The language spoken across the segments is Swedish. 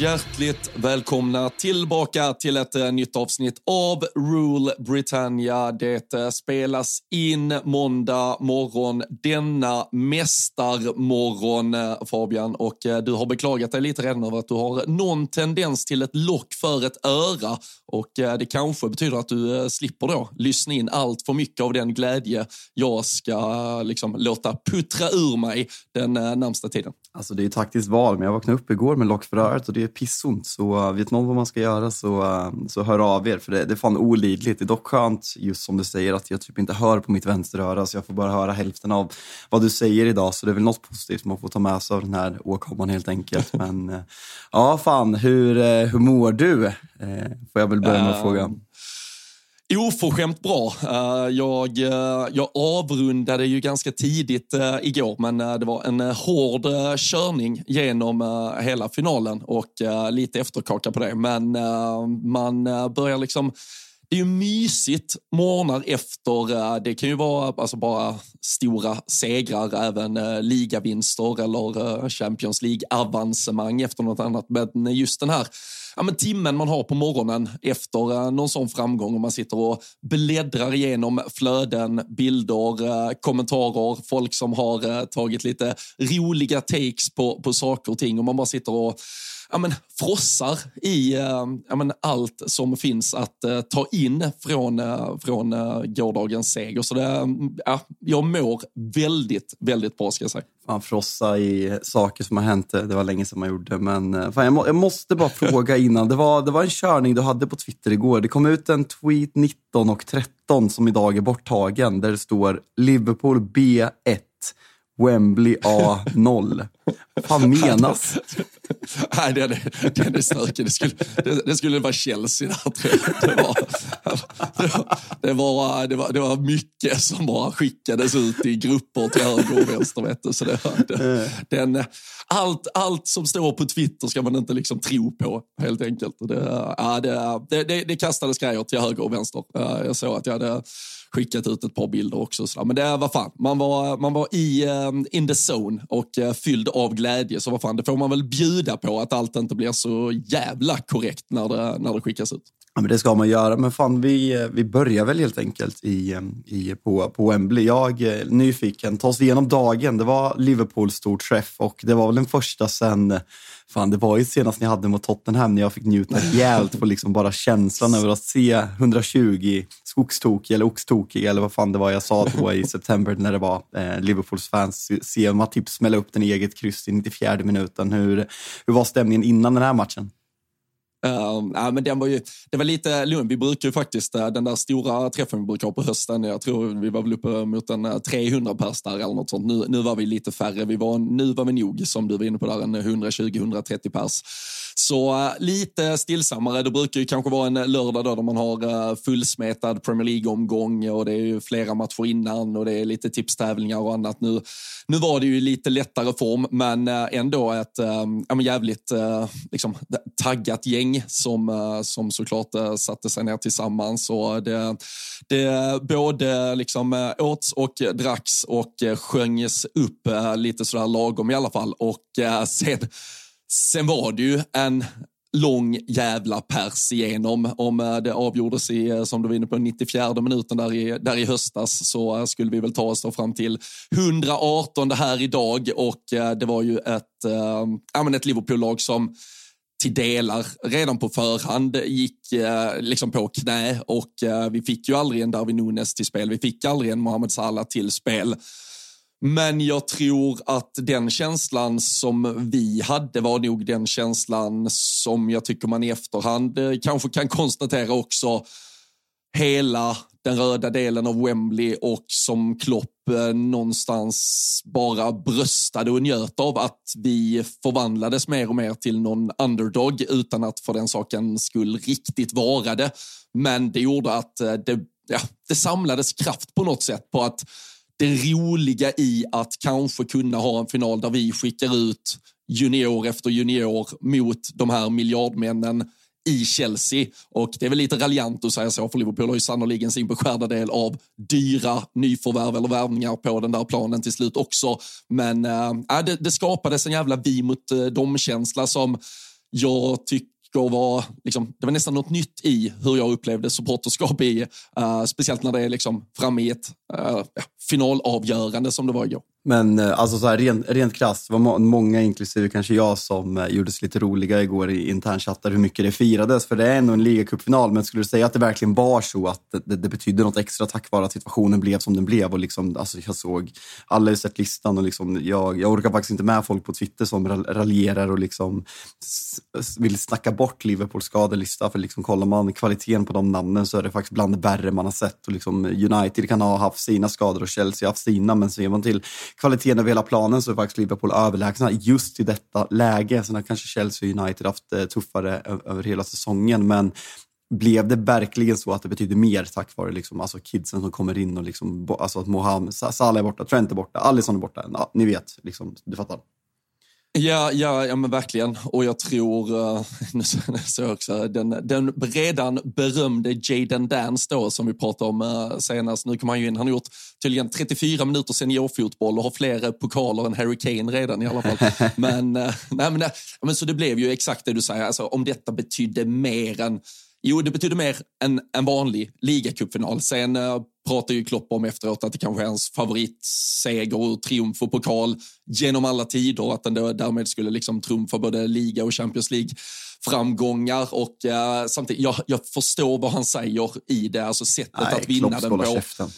Hjärtligt välkomna tillbaka till ett eh, nytt avsnitt av Rule Britannia. Det eh, spelas in måndag morgon, denna mästarmorgon eh, Fabian. Och du har beklagat dig lite redan över att du har någon tendens till ett lock för ett öra. Och det kanske betyder att du slipper då lyssna in allt för mycket av den glädje jag ska liksom låta puttra ur mig den närmsta tiden. Alltså det är ett taktiskt val, men jag vaknade upp igår med lock för örat och det pissont. Så uh, vet någon vad man ska göra så, uh, så hör av er, för det, det är fan olidligt. Det är dock skönt, just som du säger, att jag typ inte hör på mitt vänsteröra, så jag får bara höra hälften av vad du säger idag. Så det är väl något positivt man får ta med sig av den här åkomman helt enkelt. Men uh, ja, fan, hur, hur mår du? Får jag väl börja med att fråga. Oförskämt bra. Eh, jag, eh, jag avrundade ju ganska tidigt eh, igår, men det var en hård körning genom hela finalen och lite efterkaka på det. Men man börjar liksom det är ju mysigt morgnar efter. Eh, det kan ju vara alltså bara stora segrar, även eh, ligavinster eller eh, Champions League-avancemang efter något annat. Men just den här ja, men timmen man har på morgonen efter någon sån framgång och man sitter och bläddrar igenom flöden, bilder, kommentarer, folk som har tagit lite roliga takes på, på saker och ting och man bara sitter och ja, men, frossar i eh, ja, men, allt som finns att eh, ta in från, eh, från eh, gårdagens seger. Så det, mm, ja, jag mår väldigt, väldigt bra ska jag säga. fan frossa i saker som har hänt. Det var länge sedan man gjorde. Men eh, fan, jag, må, jag måste bara fråga innan. Det var, det var en körning du hade på Twitter igår. Det kom ut en tweet 19 och 13 som idag är borttagen. Där det står Liverpool B1, Wembley A0. Vad fan menas? Nej, den är, den är stökig. Det skulle, det, det skulle vara Chelsea där, tror jag. Det var, det, var, det, var, det var mycket som bara skickades ut i grupper till höger och vänster. Vet du. Så det, det, den, allt, allt som står på Twitter ska man inte liksom tro på, helt enkelt. Det, ja, det, det, det, kastades grejer till höger och vänster. Jag såg att jag hade skickat ut ett par bilder också. Så där. Men det var fan, man var, man var i eh, in the zone och uh, fylld av glädje. Så vad fan, det får man väl bjuda på att allt inte blir så jävla korrekt när det, när det skickas ut. Ja, men det ska man göra. Men fan, vi, eh, vi börjar väl helt enkelt i, i, på, på Wembley. Jag är nyfiken. Ta oss igenom dagen. Det var Liverpools stor träff och det var väl den första sen Fan, det var ju senast ni hade mot Tottenham när jag fick njuta rejält på liksom bara känslan över att se 120 skogstokiga eller oxtokiga eller vad fan det var jag sa då i september när det var eh, Liverpools fans. Se- Matip smälla upp den i eget kryss i 94 minuten. Hur, hur var stämningen innan den här matchen? Uh, ja, men den var ju, det var lite lugnt. Vi brukar ju faktiskt, uh, den där stora träffen vi brukar ha på hösten, jag tror vi var väl uppe mot en eh, uh, 300 pers där eller något sånt. Nu, nu var vi lite färre. Vi var, nu var vi nog, som du var inne på där, en 120-130 pers. Så uh, lite stillsammare. Det brukar ju kanske vara en lördag då, då man har uh, fullsmetad Premier League-omgång och det är ju flera matcher innan och det är lite tipstävlingar och annat. Nu, nu var det ju lite lättare form, men ändå ett um, jävligt liksom, taggat gäng gäng som, eh, som såklart eh, satte sig ner tillsammans. Och det, det både liksom eh, åts och dracks och sjöngs upp lite sådär lagom i alla fall. Och sen, sen var det ju en lång jävla pers igenom. Om det avgjordes i, som du var inne på, 94 minuten där i, där i höstas så skulle vi väl ta oss fram till 118 här idag och det var ju ett, äh, ett Liverpool-lag som till delar redan på förhand gick eh, liksom på knä och eh, vi fick ju aldrig en Darwin Nunes till spel. Vi fick aldrig en Mohamed Salah till spel. Men jag tror att den känslan som vi hade var nog den känslan som jag tycker man i efterhand eh, kanske kan konstatera också hela den röda delen av Wembley och som Klopp Eh, någonstans bara bröstade och njöt av att vi förvandlades mer och mer till någon underdog utan att för den saken skull riktigt vara det. Men det gjorde att eh, det, ja, det samlades kraft på något sätt på att det roliga i att kanske kunna ha en final där vi skickar ut junior efter junior mot de här miljardmännen i Chelsea. Och det är väl lite raljant att säga så, för Liverpool har ju sannoliken sin beskärda del av dyra nyförvärv eller värvningar på den där planen till slut också. Men eh, äh, det, det skapades en jävla vi mot eh, äh, dem-känsla som jag tycker var, liksom, det var nästan något nytt i hur jag upplevde supporterskap i, uh, speciellt när det är liksom framme i ett uh, finalavgörande som det var igår. Men eh, alltså så här, rent, rent krasst, det var många, inklusive kanske jag, som eh, gjordes gjorde sig lite roliga igår i internchattar hur mycket det firades. För det är ändå en ligacupfinal, men skulle du säga att det verkligen var så att det, det betydde något extra tack vare att situationen blev som den blev? Och liksom, alltså jag såg, alla har sett listan och liksom, jag, jag orkar faktiskt inte med folk på Twitter som raljerar och liksom vill snacka bort Liverpools skadelista. För liksom, kollar man kvaliteten på de namnen så är det faktiskt bland det värre man har sett. Och liksom, United kan ha haft sina skador och Chelsea har haft sina, men ser man till kvaliteten över hela planen så är faktiskt Liverpool överlägsna just i detta läge. Sen har kanske Chelsea och United haft det tuffare över hela säsongen, men blev det verkligen så att det betyder mer tack vare liksom, alltså kidsen som kommer in och liksom, alltså att Mohamed, Salah är borta, Trent är borta, Alisson är borta. Ja, ni vet, liksom, du fattar. Ja, ja, ja men verkligen. Och jag tror, uh, nu såg jag också, den, den redan berömde Jaden Dance då, som vi pratade om uh, senast. Nu kommer han ju in, han har gjort tydligen 34 minuter seniorfotboll och har fler pokaler än Harry Kane redan i alla fall. men, uh, nej, men, men så det blev ju exakt det du säger, alltså, om detta betydde mer än Jo, det betyder mer än en vanlig ligacupfinal. Sen uh, pratar ju Klopp om efteråt att det kanske är hans favoritseger och triumf och pokal genom alla tider. Att den då därmed skulle liksom trumfa både liga och Champions League framgångar och uh, samtidigt, jag, jag förstår vad han säger i det, alltså sättet Nej, att vinna den på. Käften.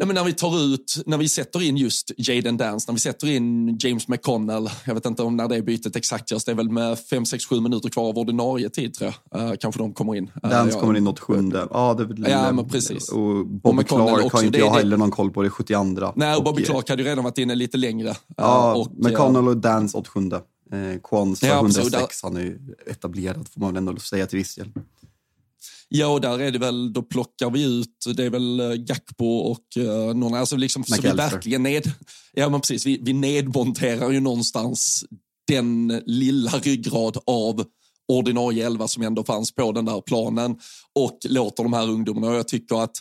Nej, men när vi tar ut, när vi sätter in just Jaden Dance, när vi sätter in James McConnell, jag vet inte om när det bytet exakt görs, det är väl med 5, 6, 7 minuter kvar av ordinarie tid tror jag. Uh, kanske de kommer in. Uh, Dance ja, kommer in något sjunde. Ja, det är ja, men precis. Och Bobby och Clark har inte jag heller någon koll på, det är 72. Nej, och Bobby Clark hade ju redan varit inne lite längre. Ja, och, McConnell och Dance åt sjunde. Eh, Kwanza ja, 106, han är ju etablerad får man väl ändå säga till viss del. Ja, och där är det väl, då plockar vi ut, det är väl eh, Gakpo och uh, någon, alltså liksom, så vi verkligen ned, ja men precis, vi, vi nedmonterar ju någonstans den lilla ryggrad av ordinarie elva som ändå fanns på den där planen och låter de här ungdomarna, och jag tycker att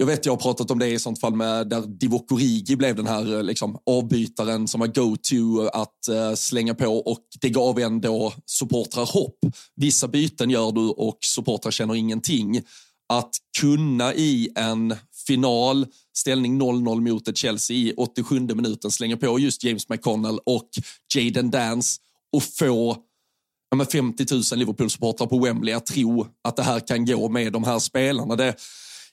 jag vet jag har pratat om det i sånt fall med där Divock Origi blev den här eh, liksom, avbytaren som var go-to att uh, slänga på och det gav ändå supportrar hopp. Vissa byten gör du och supportrar känner ingenting. Att kunna i en final, ställning 0-0 mot ett Chelsea i 87 minuten slänga på just James McConnell och Jaden Dance och få ja, 50 000 Liverpool-supportrar på Wembley att tro att det här kan gå med de här spelarna. Det,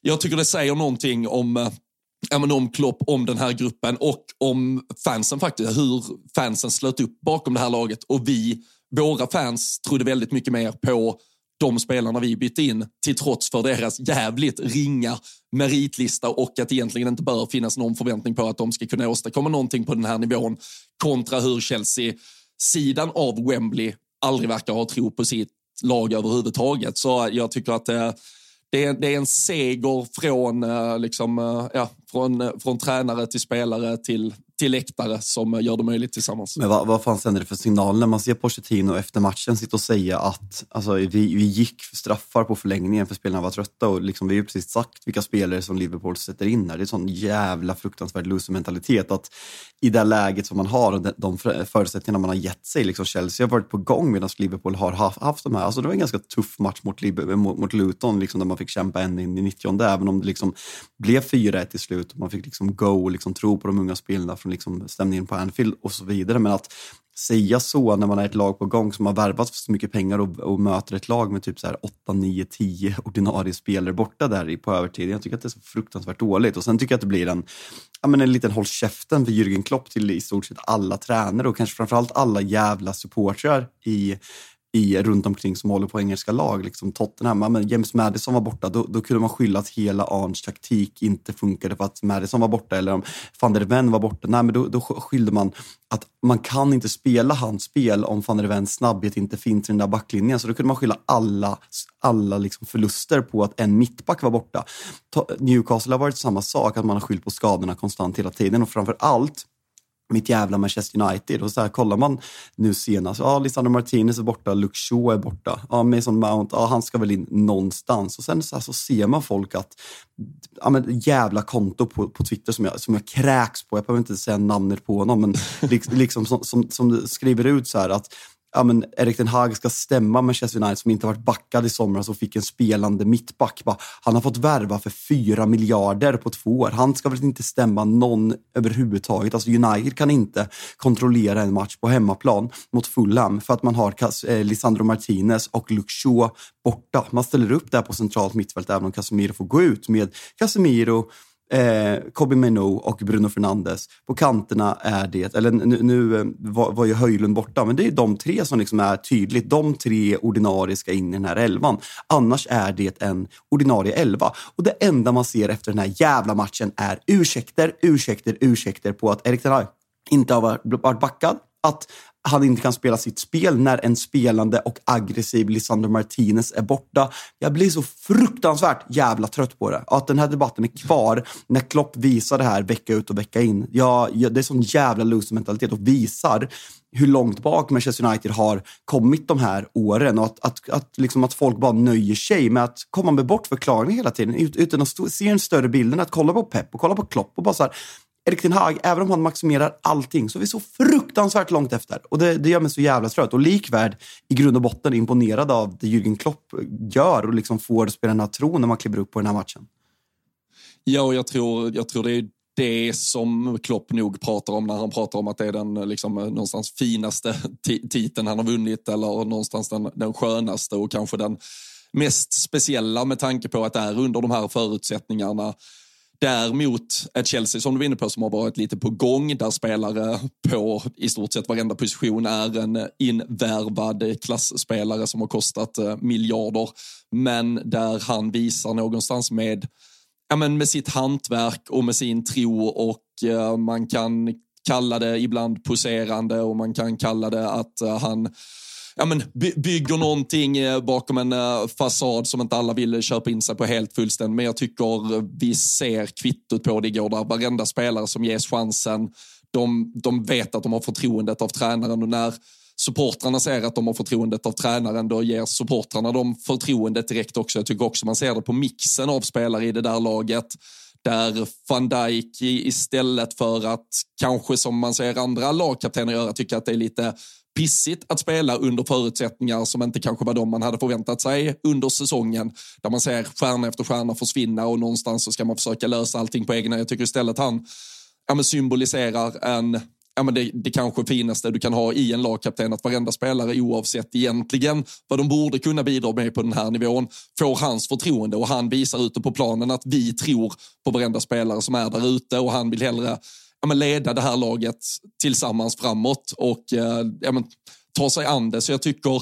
jag tycker det säger någonting om eh, ja, men om Klopp, om den här gruppen och om fansen faktiskt. Hur fansen slöt upp bakom det här laget och vi våra fans trodde väldigt mycket mer på de spelarna vi bytte in till trots för deras jävligt ringa meritlista och att det egentligen inte bör finnas någon förväntning på att de ska kunna åstadkomma någonting på den här nivån kontra hur Chelsea sidan av Wembley aldrig verkar ha tro på sitt lag överhuvudtaget. Så jag tycker att eh, det, är, det är en seger från, eh, liksom, eh, ja, från, från tränare till spelare till, till läktare som gör det möjligt tillsammans. Men vad, vad fan sänder det för signal när man ser Pochettino efter matchen sitta och säga att alltså, vi, vi gick för straffar på förlängningen för spelarna var trötta och liksom, vi har ju precis sagt vilka spelare som Liverpool sätter in här. Det är en sån jävla fruktansvärd loser-mentalitet att i det läget som man har och de, förutsättningarna man har gett sig, liksom Chelsea har varit på gång medan Liverpool har haft, haft de här. Alltså, det var en ganska tuff match mot, mot, mot Luton liksom, där man fick kämpa en in i 90 även om det liksom blev 4-1 till slut och man fick liksom go och liksom tro på de unga spelarna från liksom stämningen på Anfield och så vidare. Men att säga så när man är ett lag på gång som har värvat för så mycket pengar och, och möter ett lag med typ så här 8, 9, 10 ordinarie spelare borta där på övertid. Jag tycker att det är så fruktansvärt dåligt. Och sen tycker jag att det blir en, ja, men en liten håll käften för Jürgen Klopp till i stort sett alla tränare och kanske framförallt alla jävla supportrar i i, runt omkring som håller på engelska lag. Liksom Tottenham, men James Madison var borta, då, då kunde man skylla att hela Arns taktik inte funkade för att Madison var borta eller om van der Ven var borta. Nej, men då, då skyllde man att man kan inte spela hans spel om van der Vens snabbhet inte finns i den där backlinjen. Så då kunde man skylla alla, alla liksom förluster på att en mittback var borta. Newcastle har varit samma sak, att man har skyllt på skadorna konstant hela tiden och framför allt mitt jävla Manchester United. Och så här, kollar man nu senast, ja, Lisandro Martinez är borta, Luke Shaw är borta, ja, Mason Mount, ja, han ska väl in någonstans. Och sen så, här, så ser man folk att, ja men jävla konto på, på Twitter som jag, som jag kräks på, jag behöver inte säga namnet på honom, men liksom, liksom som, som, som skriver ut så här att ja, men Erik den Hag ska stämma Manchester United som inte varit backad i somras och fick en spelande mittback. Han har fått värva för fyra miljarder på två år. Han ska väl inte stämma någon överhuvudtaget. Alltså United kan inte kontrollera en match på hemmaplan mot Fulham för att man har eh, Lisandro Martinez och Luke Shaw borta. Man ställer upp där på centralt mittfält även om Casemiro får gå ut med Casemiro, eh, Kobi Meno och Bruno Fernandes. På kanterna är det, eller nu, nu eh, var, var ju Höjlund borta, men det är de tre som liksom är tydligt. De tre ordinarie ska in i den här elvan. Annars är det en ordinarie elva. Och det enda man ser efter den här jävla matchen är ursäkter, ursäkter, ursäkter på att Erik Ten inte har varit backad, att han inte kan spela sitt spel när en spelande och aggressiv Lisandro Martinez är borta. Jag blir så fruktansvärt jävla trött på det. Att den här debatten är kvar när Klopp visar det här vecka ut och vecka in. Ja, det är sån jävla loser-mentalitet och visar hur långt bak Manchester United har kommit de här åren och att, att, att, liksom att folk bara nöjer sig med att komma med bortförklaringar hela tiden utan att se den större bilden. att kolla på Pep och kolla på Klopp och bara så här, Erik Ten Hag, även om han maximerar allting, så är vi så fruktansvärt långt efter. Och det, det gör mig så jävla trött. Och likvärd i grund och botten imponerad av det Jürgen Klopp gör och liksom får spelarna att tro när man kliver upp på den här matchen. Ja, och jag tror, jag tror det är det som Klopp nog pratar om när han pratar om att det är den liksom, någonstans finaste titeln han har vunnit eller någonstans den, den skönaste och kanske den mest speciella med tanke på att det är under de här förutsättningarna Däremot ett Chelsea som du var inne på som har varit lite på gång där spelare på i stort sett varenda position är en invärvad klassspelare som har kostat eh, miljarder. Men där han visar någonstans med, ja, men med sitt hantverk och med sin tro och eh, man kan kalla det ibland poserande och man kan kalla det att eh, han ja, men, bygger någonting eh, bakom en eh, fasad som inte alla vill köpa in sig på helt fullständigt. Men jag tycker eh, vi ser kvittot på det igår där varenda spelare som ges chansen, de, de vet att de har förtroendet av tränaren och när supportrarna ser att de har förtroendet av tränaren, då ger supportrarna dem förtroendet direkt också. Jag tycker också man ser det på mixen av spelare i det där laget där van Dijk istället för att kanske som man ser andra lagkaptener göra tycka att det är lite pissigt att spela under förutsättningar som inte kanske var de man hade förväntat sig under säsongen. Där man ser stjärna efter stjärna försvinna och någonstans så ska man försöka lösa allting på egna. Jag tycker istället han ja, symboliserar en ja, men det, det kanske finaste du kan ha i en lagkapten, att varenda spelare oavsett egentligen vad de borde kunna bidra med på den här nivån, får hans förtroende och han visar ute på planen att vi tror på varenda spelare som är där ute och han vill hellre ja, men leda det här laget tillsammans framåt och eh, ja, men, ta sig an det. Så jag tycker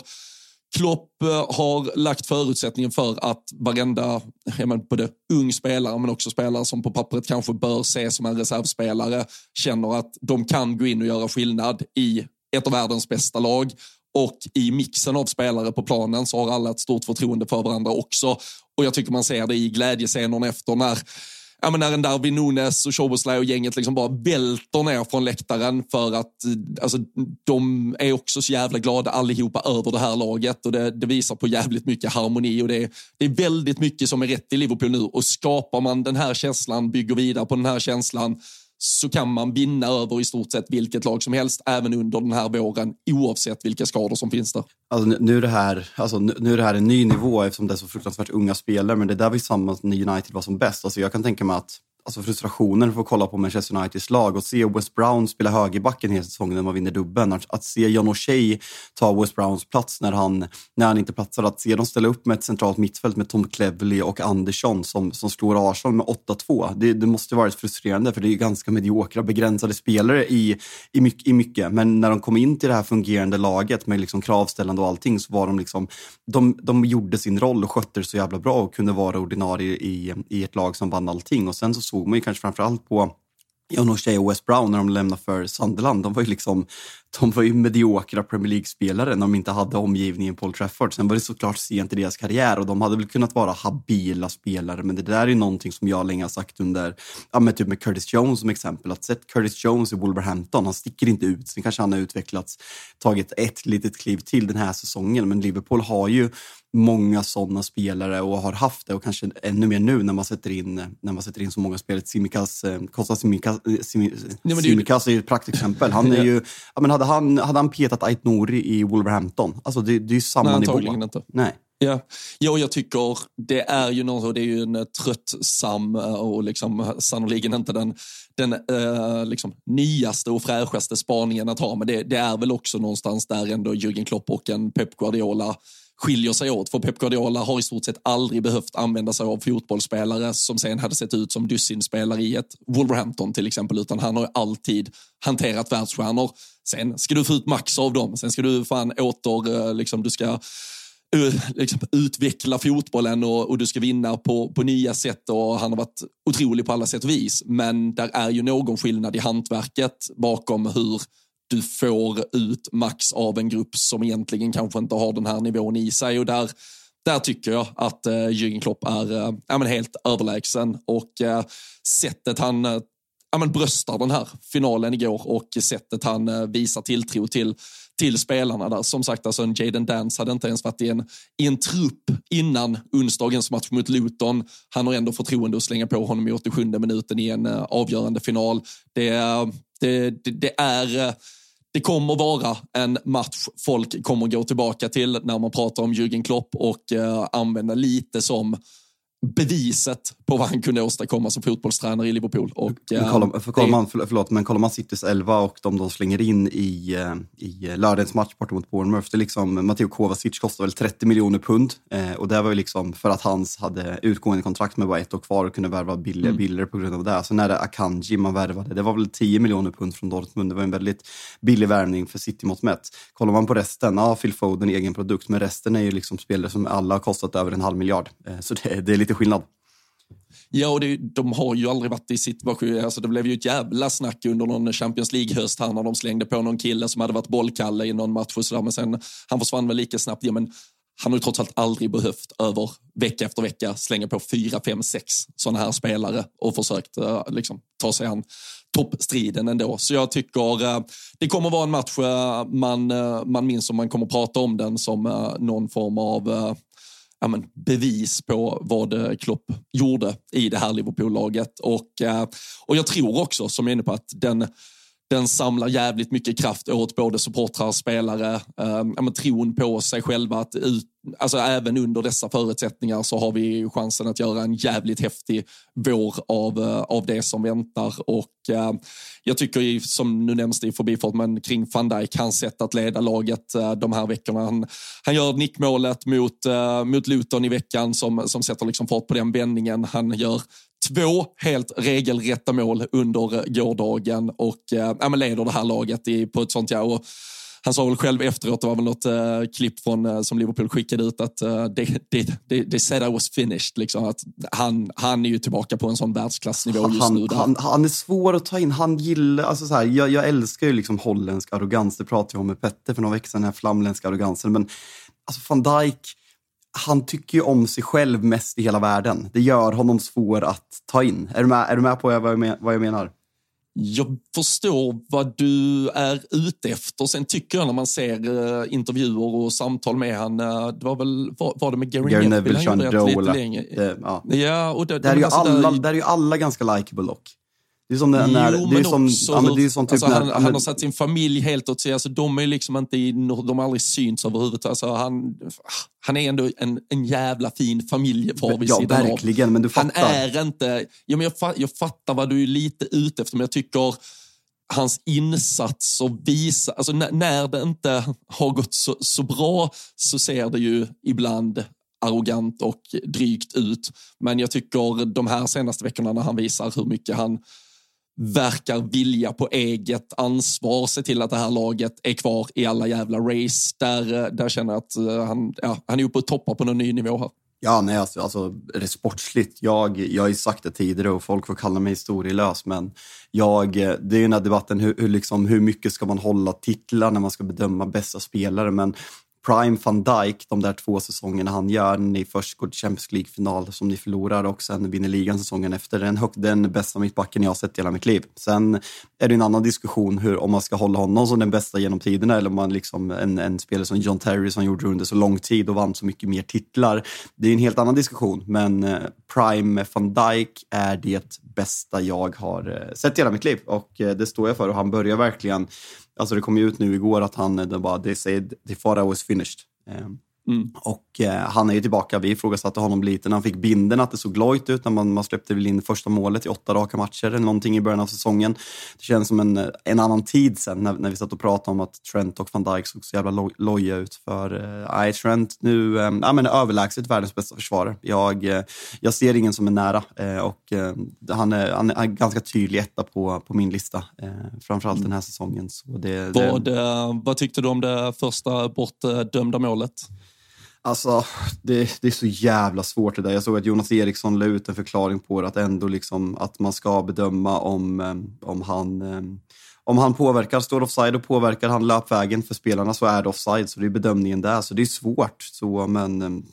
Klopp eh, har lagt förutsättningen för att varenda, jag både ung spelare men också spelare som på pappret kanske bör ses som en reservspelare känner att de kan gå in och göra skillnad i ett av världens bästa lag och i mixen av spelare på planen så har alla ett stort förtroende för varandra också. Och jag tycker man ser det i glädjescenerna efter när ja, men när en där Nunes och Szoboszlai och gänget liksom bara välter ner från läktaren för att eh, alltså, de är också så jävla glada allihopa över det här laget. Och det, det visar på jävligt mycket harmoni. Och det, det är väldigt mycket som är rätt i Liverpool nu. Och skapar man den här känslan, bygger vidare på den här känslan så kan man vinna över i stort sett vilket lag som helst, även under den här våren, oavsett vilka skador som finns där. Alltså, nu, är det här, alltså, nu är det här en ny nivå eftersom det är så fruktansvärt unga spelare, men det är där vi samma när United var som bäst. Alltså, jag kan tänka mig att alltså frustrationen för att kolla på Manchester Uniteds lag och se West Brown spela högerbacken hela säsongen när man vinner dubben. Att, att se John O'Shea ta West Browns plats när han, när han inte platsar. Att se dem ställa upp med ett centralt mittfält med Tom Cleverley och Andersson som, som slår Arsenal med 8-2. Det, det måste varit frustrerande för det är ganska mediokra, begränsade spelare i, i, mycket, i mycket. Men när de kom in till det här fungerande laget med liksom kravställande och allting så var de liksom, de, de gjorde sin roll och skötte det så jävla bra och kunde vara ordinarie i, i ett lag som vann allting. Och sen så såg man ju kanske framförallt på John O'Shea och West Brown när de lämnade för Sunderland. De var ju, liksom, de var ju mediokra Premier League-spelare när de inte hade omgivningen Paul Trafford. Sen var det såklart sent i deras karriär och de hade väl kunnat vara habila spelare. Men det där är ju någonting som jag länge har sagt under, ja men typ med Curtis Jones som exempel. Att sett Curtis Jones i Wolverhampton, han sticker inte ut. Sen kanske han har utvecklats, tagit ett litet kliv till den här säsongen. Men Liverpool har ju många sådana spelare och har haft det och kanske ännu mer nu när man sätter in, när man sätter in så många spelare. Simikas, eh, Kostas Simikas, eh, Simikas är ju ett praktexempel. Han är ju, ja, men hade, han, hade han petat Ait Nouri i Wolverhampton? Alltså det, det är ju samma Nej, nivå. Inte. Nej. Ja. ja, jag tycker det är ju något, det är ju en eh, tröttsam och liksom sannoliken inte den, den eh, liksom nyaste och fräschaste spaningen att ha. Men det, det, är väl också någonstans där ändå Jürgen Klopp och en Pep Guardiola skiljer sig åt. För Pep Guardiola har i stort sett aldrig behövt använda sig av fotbollsspelare som sen hade sett ut som dussinspelare i ett Wolverhampton till exempel, utan han har alltid hanterat världsstjärnor. Sen ska du få ut max av dem. Sen ska du fan åter, eh, liksom, du ska eh, liksom, utveckla fotbollen och, och, du ska vinna på, på nya sätt och han har varit otrolig på alla sätt och vis. Men där är ju någon skillnad i hantverket bakom hur du får ut max av en grupp som egentligen kanske inte har den här nivån i sig. Och där, där tycker jag att eh, Jürgen Klopp är eh, ja, men helt överlägsen. Och eh, sättet han eh, ja, men bröstar den här finalen igår och sättet han eh, visar tilltro till, till spelarna där. Som sagt, alltså en Jaden Dance hade inte ens varit i en, i en trupp innan onsdagens match mot Luton. Han har ändå förtroende att slänga på honom i 87 minuten i en uh, avgörande final. Det, det, det, det är eh, det kommer vara en match folk kommer gå tillbaka till när man pratar om Jürgen Klopp och eh, använda lite som beviset på vad han kunde åstadkomma som fotbollstränare i Liverpool. Och, men kollar, för, kollar man, förlåt, men kollar man Citys 11 och de de slänger in i, eh, i lördagens match borta mot Bournemouth, det är liksom, Matteo Kovacic kostar väl 30 miljoner pund eh, och det var ju liksom för att han hade utgående kontrakt med bara ett år kvar och kunde värva billigare, mm. billigare på grund av det. Sen är det Akanji man värvade, det var väl 10 miljoner pund från Dortmund. Det var en väldigt billig värvning för City mått mätt. Kollar man på resten, ja, Phil Foden egen produkt, men resten är ju liksom spelare som alla har kostat över en halv miljard. Eh, så det, det är lite skillnad. Ja, och det, de har ju aldrig varit i situation, alltså det blev ju ett jävla snack under någon Champions League-höst här när de slängde på någon kille som hade varit bollkalle i någon match och sådär, men sen han försvann väl lika snabbt. Ja, men han har ju trots allt aldrig behövt över vecka efter vecka slänga på fyra, fem, sex sådana här spelare och försökt uh, liksom, ta sig an toppstriden ändå. Så jag tycker uh, det kommer vara en match uh, man, man minns om man kommer prata om den som någon form av ja, men, bevis på vad eh, Klopp gjorde i det här Liverpool-laget. Och, eh, och jag tror också, som jag är inne på, att den den samlar jävligt mycket kraft åt både supportrar, och spelare, eh, tron på sig själva att ut, alltså även under dessa förutsättningar så har vi chansen att göra en jävligt häftig vår av, eh, av det som väntar. Och eh, jag tycker, som nu nämns det i förbifart, men kring van Dijk, hans sätt att leda laget eh, de här veckorna. Han, han gör nickmålet mot, eh, mot Luton i veckan som, som sätter liksom fart på den vändningen. Han gör två helt regelrätta mål under gårdagen och eh, leder det här laget i, på ett sånt ja, och han sa väl själv efteråt, det var väl något uh, klipp från, uh, som Liverpool skickade ut, att uh, they, they, they, they said I was finished. Liksom, att han, han är ju tillbaka på en sån världsklassnivå just han, nu. Han, han, är svår att ta in. Han gillar, alltså så här, jag, jag älskar ju liksom holländsk arrogans. Det pratade jag om med Petter för några veckor sedan, den här flamländska arrogansen. Men alltså van Dijk, han tycker ju om sig själv mest i hela världen. Det gör honom svår att ta in. Är du med, är du med på vad jag menar? Jag förstår vad du är ute efter. Sen tycker jag när man ser uh, intervjuer och samtal med han, uh, det var väl, var, var det med Gary, Gary Neville? Sean Dola. Det, ja. ja, och det, där, är ju alla, där... där är ju alla ganska likeable dock. Det är som när, när jo, det är som, också, ja, men det är som typ alltså, han, när, han har satt sin familj helt åt sig. Alltså, de är liksom inte i, de har aldrig synts överhuvudtaget. Alltså, han, han är ändå en, en jävla fin familjefar vid ja, sidan verkligen, av. Men du fattar. Han är inte... Ja, men jag, jag fattar vad du är lite ute efter, men jag tycker hans insatser visar... Alltså när, när det inte har gått så, så bra så ser det ju ibland arrogant och drygt ut. Men jag tycker de här senaste veckorna när han visar hur mycket han verkar vilja på eget ansvar se till att det här laget är kvar i alla jävla race. Där, eh, där känner jag att eh, han, ja, han är uppe och toppar på någon ny nivå här. Ja, nej, alltså, alltså sportsligt. Jag, jag har ju sagt det tidigare och folk får kalla mig historielös, men jag, eh, det är ju den här debatten hur, hur, liksom, hur mycket ska man hålla titlar när man ska bedöma bästa spelare, men Prime van Dijk, de där två säsongerna han gör, när ni först går till Champions League-final som ni förlorar och sen vinner ligan säsongen efter. Den, hög, den bästa mittbacken jag har sett i hela mitt liv. Sen är det en annan diskussion hur, om man ska hålla honom som den bästa genom tiderna eller om man liksom en, en spelare som John Terry som gjorde det under så lång tid och vann så mycket mer titlar. Det är en helt annan diskussion, men eh, Prime van Dijk är det bästa jag har eh, sett i hela mitt liv och eh, det står jag för och han börjar verkligen Alltså det kom ju ut nu igår att han, eh, det bara, they said, the thought was finished. Um, Mm. Och eh, han är ju tillbaka. Vi ifrågasatte honom lite när han fick binden att det såg lojt ut när man, man släppte väl in första målet i åtta raka matcher eller någonting i början av säsongen. Det känns som en, en annan tid sen när, när vi satt och pratade om att Trent och van Dijk såg så jävla loj, loja ut. För eh, Trent nu, eh, ja, men överlägset världens bästa försvarare. Jag, eh, jag ser ingen som är nära eh, och eh, han, är, han är ganska tydlig etta på, på min lista. Eh, framförallt mm. den här säsongen. Så det, vad, det... vad tyckte du om det första bortdömda målet? Alltså, det, det, är så jävla svårt det där. Jag såg att Jonas Eriksson la ut en förklaring på det, att ändå liksom att man ska bedöma om, ehm, om han ehm, om han påverkar, står offside och påverkar han löpvägen för spelarna så är det offside. Så det är bedömningen där. Så det är svårt. Så, men ehm,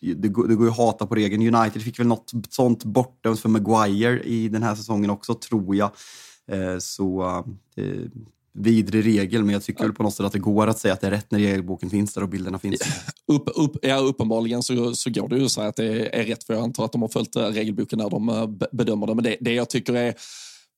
det går, det går ju att hata på regeln. United fick väl något sånt bortdömt för Maguire i den här säsongen också, tror jag. Eh, så vidrig regel, men jag tycker väl på något sätt att det går att säga att det är rätt när regelboken finns där och bilderna finns. Upp, upp, ja, uppenbarligen så, så går det ju att säga att det är rätt, för jag antar att de har följt regelboken när de eh, bedömer det. Men det, det jag tycker är,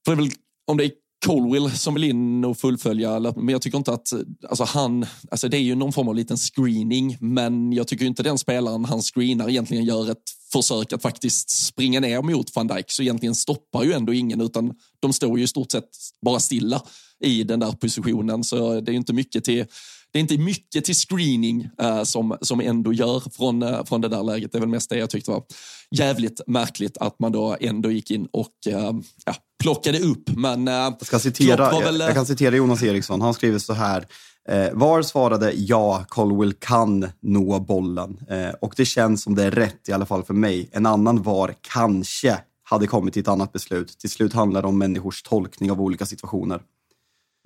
för det är väl, om det är Colwill som vill in och fullfölja, men jag tycker inte att alltså han, alltså det är ju någon form av liten screening, men jag tycker inte den spelaren han screenar egentligen gör ett försök att faktiskt springa ner mot van Dijk, så egentligen stoppar ju ändå ingen, utan de står ju i stort sett bara stilla i den där positionen. Så det är inte mycket till det är inte mycket till screening äh, som, som ändå gör från, äh, från det där läget. Det är väl mest det jag tyckte var jävligt märkligt att man då ändå gick in och äh, ja, plockade upp. Men, jag, ska citera, väl, jag, kan citera Jonas Eriksson. Han skriver så här. Eh, VAR svarade ja, Colwell kan nå bollen eh, och det känns som det är rätt i alla fall för mig. En annan VAR kanske hade kommit till ett annat beslut. Till slut handlar det om människors tolkning av olika situationer.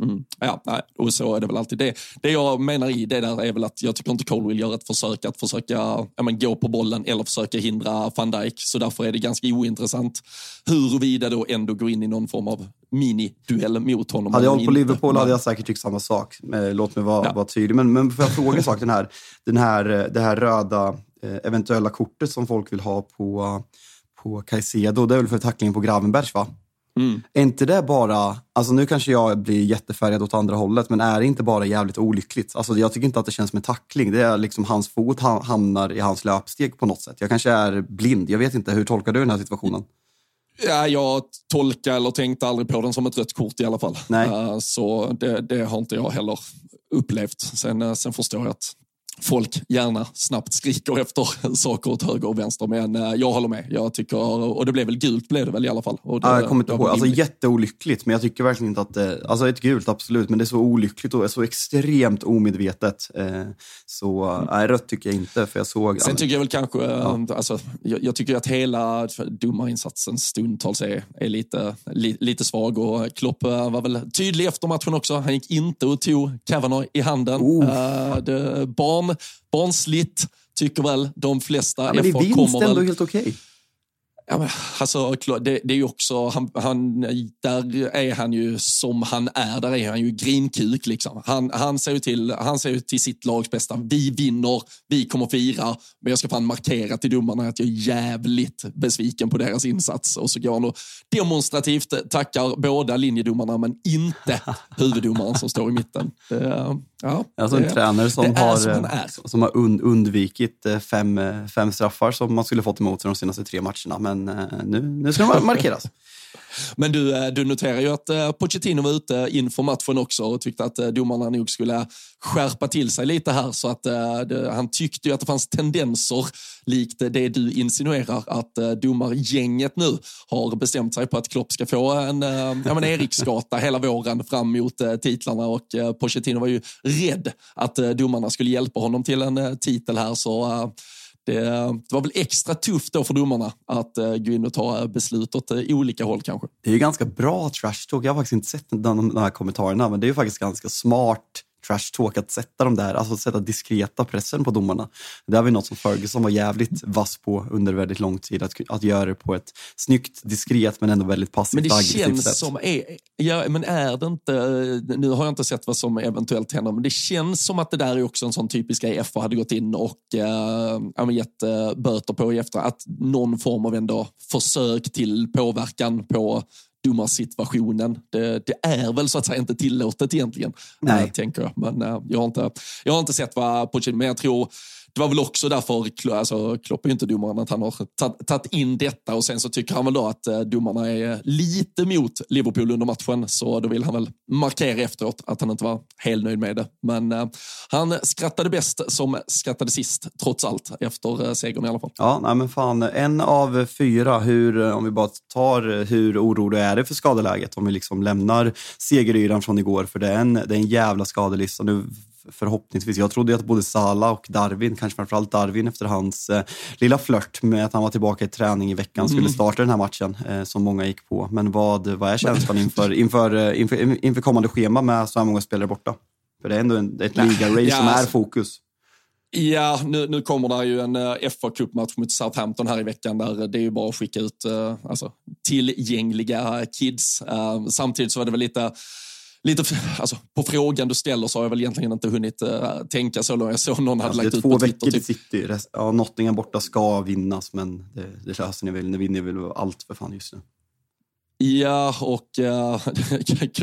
Mm. Ja, nej, och så är det väl alltid. Det, det jag menar i det där är väl att jag tycker inte Cole vill göra ett försök att försöka ja, men, gå på bollen eller försöka hindra van Dijk. Så därför är det ganska ointressant huruvida då ändå går in i någon form av mini-duell mot honom. Hade jag hållit på Liverpool hade jag säkert tyckt samma sak. Eh, låt mig vara, ja. vara tydlig. Men, men får jag fråga en sak? Den här, den här, eh, det här röda eh, eventuella kortet som folk vill ha på, på Caicedo, det är väl för tacklingen på Gravenbergs va? Mm. Är inte det bara, alltså nu kanske jag blir jättefärgad åt andra hållet, men är det inte bara jävligt olyckligt? Alltså jag tycker inte att det känns som en tackling. Det är liksom hans fot hamnar i hans löpsteg på något sätt. Jag kanske är blind. Jag vet inte. Hur tolkar du den här situationen? Ja, jag tolkar eller tänkte aldrig på den som ett rött kort i alla fall. Nej. Uh, så det, det, har inte jag heller upplevt. Sen, uh, sen förstår jag att folk gärna snabbt skriker efter saker åt höger och vänster. Men eh, jag håller med. Jag tycker, och det blev väl gult blev det väl i alla fall. Och det, ja, jag kommer inte ihåg. Alltså jätteolyckligt, men jag tycker verkligen inte att det, alltså ett gult absolut, men det är så olyckligt och så extremt omedvetet. Eh, så mm. nej, rött tycker jag inte, för jag såg... Sen tycker jag väl kanske, ja. alltså, jag, jag, tycker att hela domarinsatsen stundtals är, är lite, li, lite svag och Klopp eh, var väl tydlig efter matchen också. Han gick inte och tog Kavanaugh i handen. Oh. Det, barn barn, barnsligt, tycker väl de flesta. Ja, men det är vinst ändå väl, helt okej. Okay. Ja, men, alltså, det, det är ju också, han, han, där är han ju som han är, där är han ju grinkuk. Liksom. Han, han, ser ju till, han ser ju till sitt lags bästa. Vi vinner, vi kommer fira, men jag ska fan markera till domarna att jag är jävligt besviken på deras insats. Och så går han och demonstrativt tackar båda linjedomarna, men inte huvuddomaren som står i mitten. Det, Ja, alltså en det, tränare som har, som, som har und, undvikit eh, fem, eh, fem straffar som man skulle fått emot sig de senaste tre matcherna. Men eh, nu, nu ska de markeras. Men du, eh, du noterar ju att eh, Pochettino var ute inför matchen också och tyckte att eh, domarna nog skulle skärpa till sig lite här. Så att det, han tyckte ju att det fanns tendenser likt det du insinuerar att domargänget nu har bestämt sig på att Klopp ska få en ja, men Eriksgata hela våren fram mot titlarna och Pochettino var ju rädd att domarna skulle hjälpa honom till en titel här. Så det, det, var väl extra tufft då för domarna att eh, gå in och ta eh, beslut åt eh, olika håll kanske. Det är ju ganska bra trash talk. Jag har faktiskt inte sett de, de här kommentarerna, men det är ju faktiskt ganska smart trash talk att sätta de där, alltså sätta diskreta pressen på domarna. Det har vi något som Ferguson var jävligt vass på under väldigt lång tid, att, att göra det på ett snyggt, diskret men ändå väldigt passivt Men det känns sätt. som, är, ja, men är det inte, nu har jag inte sett vad som eventuellt händer, men det känns som att det där är också en sån typisk grej FA hade gått in och äh, gett äh, böter på i efter, att någon form av ändå försök till påverkan på domarsituationen. Det, det är väl så att säga inte tillåtet egentligen, Nej. Äh, tänker jag. Men äh, jag, har inte, jag har inte sett vad Pochettino, men jag tror det var väl också därför, alltså Klopp är ju inte domaren, att han har tagit in detta och sen så tycker han väl då att eh, domarna är lite mot Liverpool under matchen, så då vill han väl markera efteråt att han inte var helt nöjd med det. Men eh, han skrattade bäst som skrattade sist, trots allt, efter eh, segern i alla fall. Ja, nej men fan, en av fyra, hur, eh, om vi bara tar eh, hur orolig är det för skadeläget, om vi liksom lämnar segeryran från igår, för det är en, det är en jävla skadelista. Nu förhoppningsvis. Jag trodde att både Sala och Darwin, kanske framförallt Darwin efter hans eh, lilla flört med att han var tillbaka i träning i veckan, mm. skulle starta den här matchen eh, som många gick på. Men vad, vad är känslan inför, inför, eh, inför, inför kommande schema med så här många spelare borta? För det är ändå en, ett liga-race ja, som är alltså- fokus. Ja, nu, nu kommer det ju en uh, fa Cup-match mot Southampton här i veckan där det är ju bara att skicka ut alltså, tillgängliga kids. Samtidigt så var det väl lite lite, alltså, på frågan du ställer så har jag väl egentligen inte hunnit uh, tänka så långt. Jag såg någon hade lagt ut på Twitter. Det är två veckor till typ. City. Ja, Nottingham borta ska vinnas, men det, det löser ni väl. Ni vinner väl allt för fan just nu. Ja, och uh,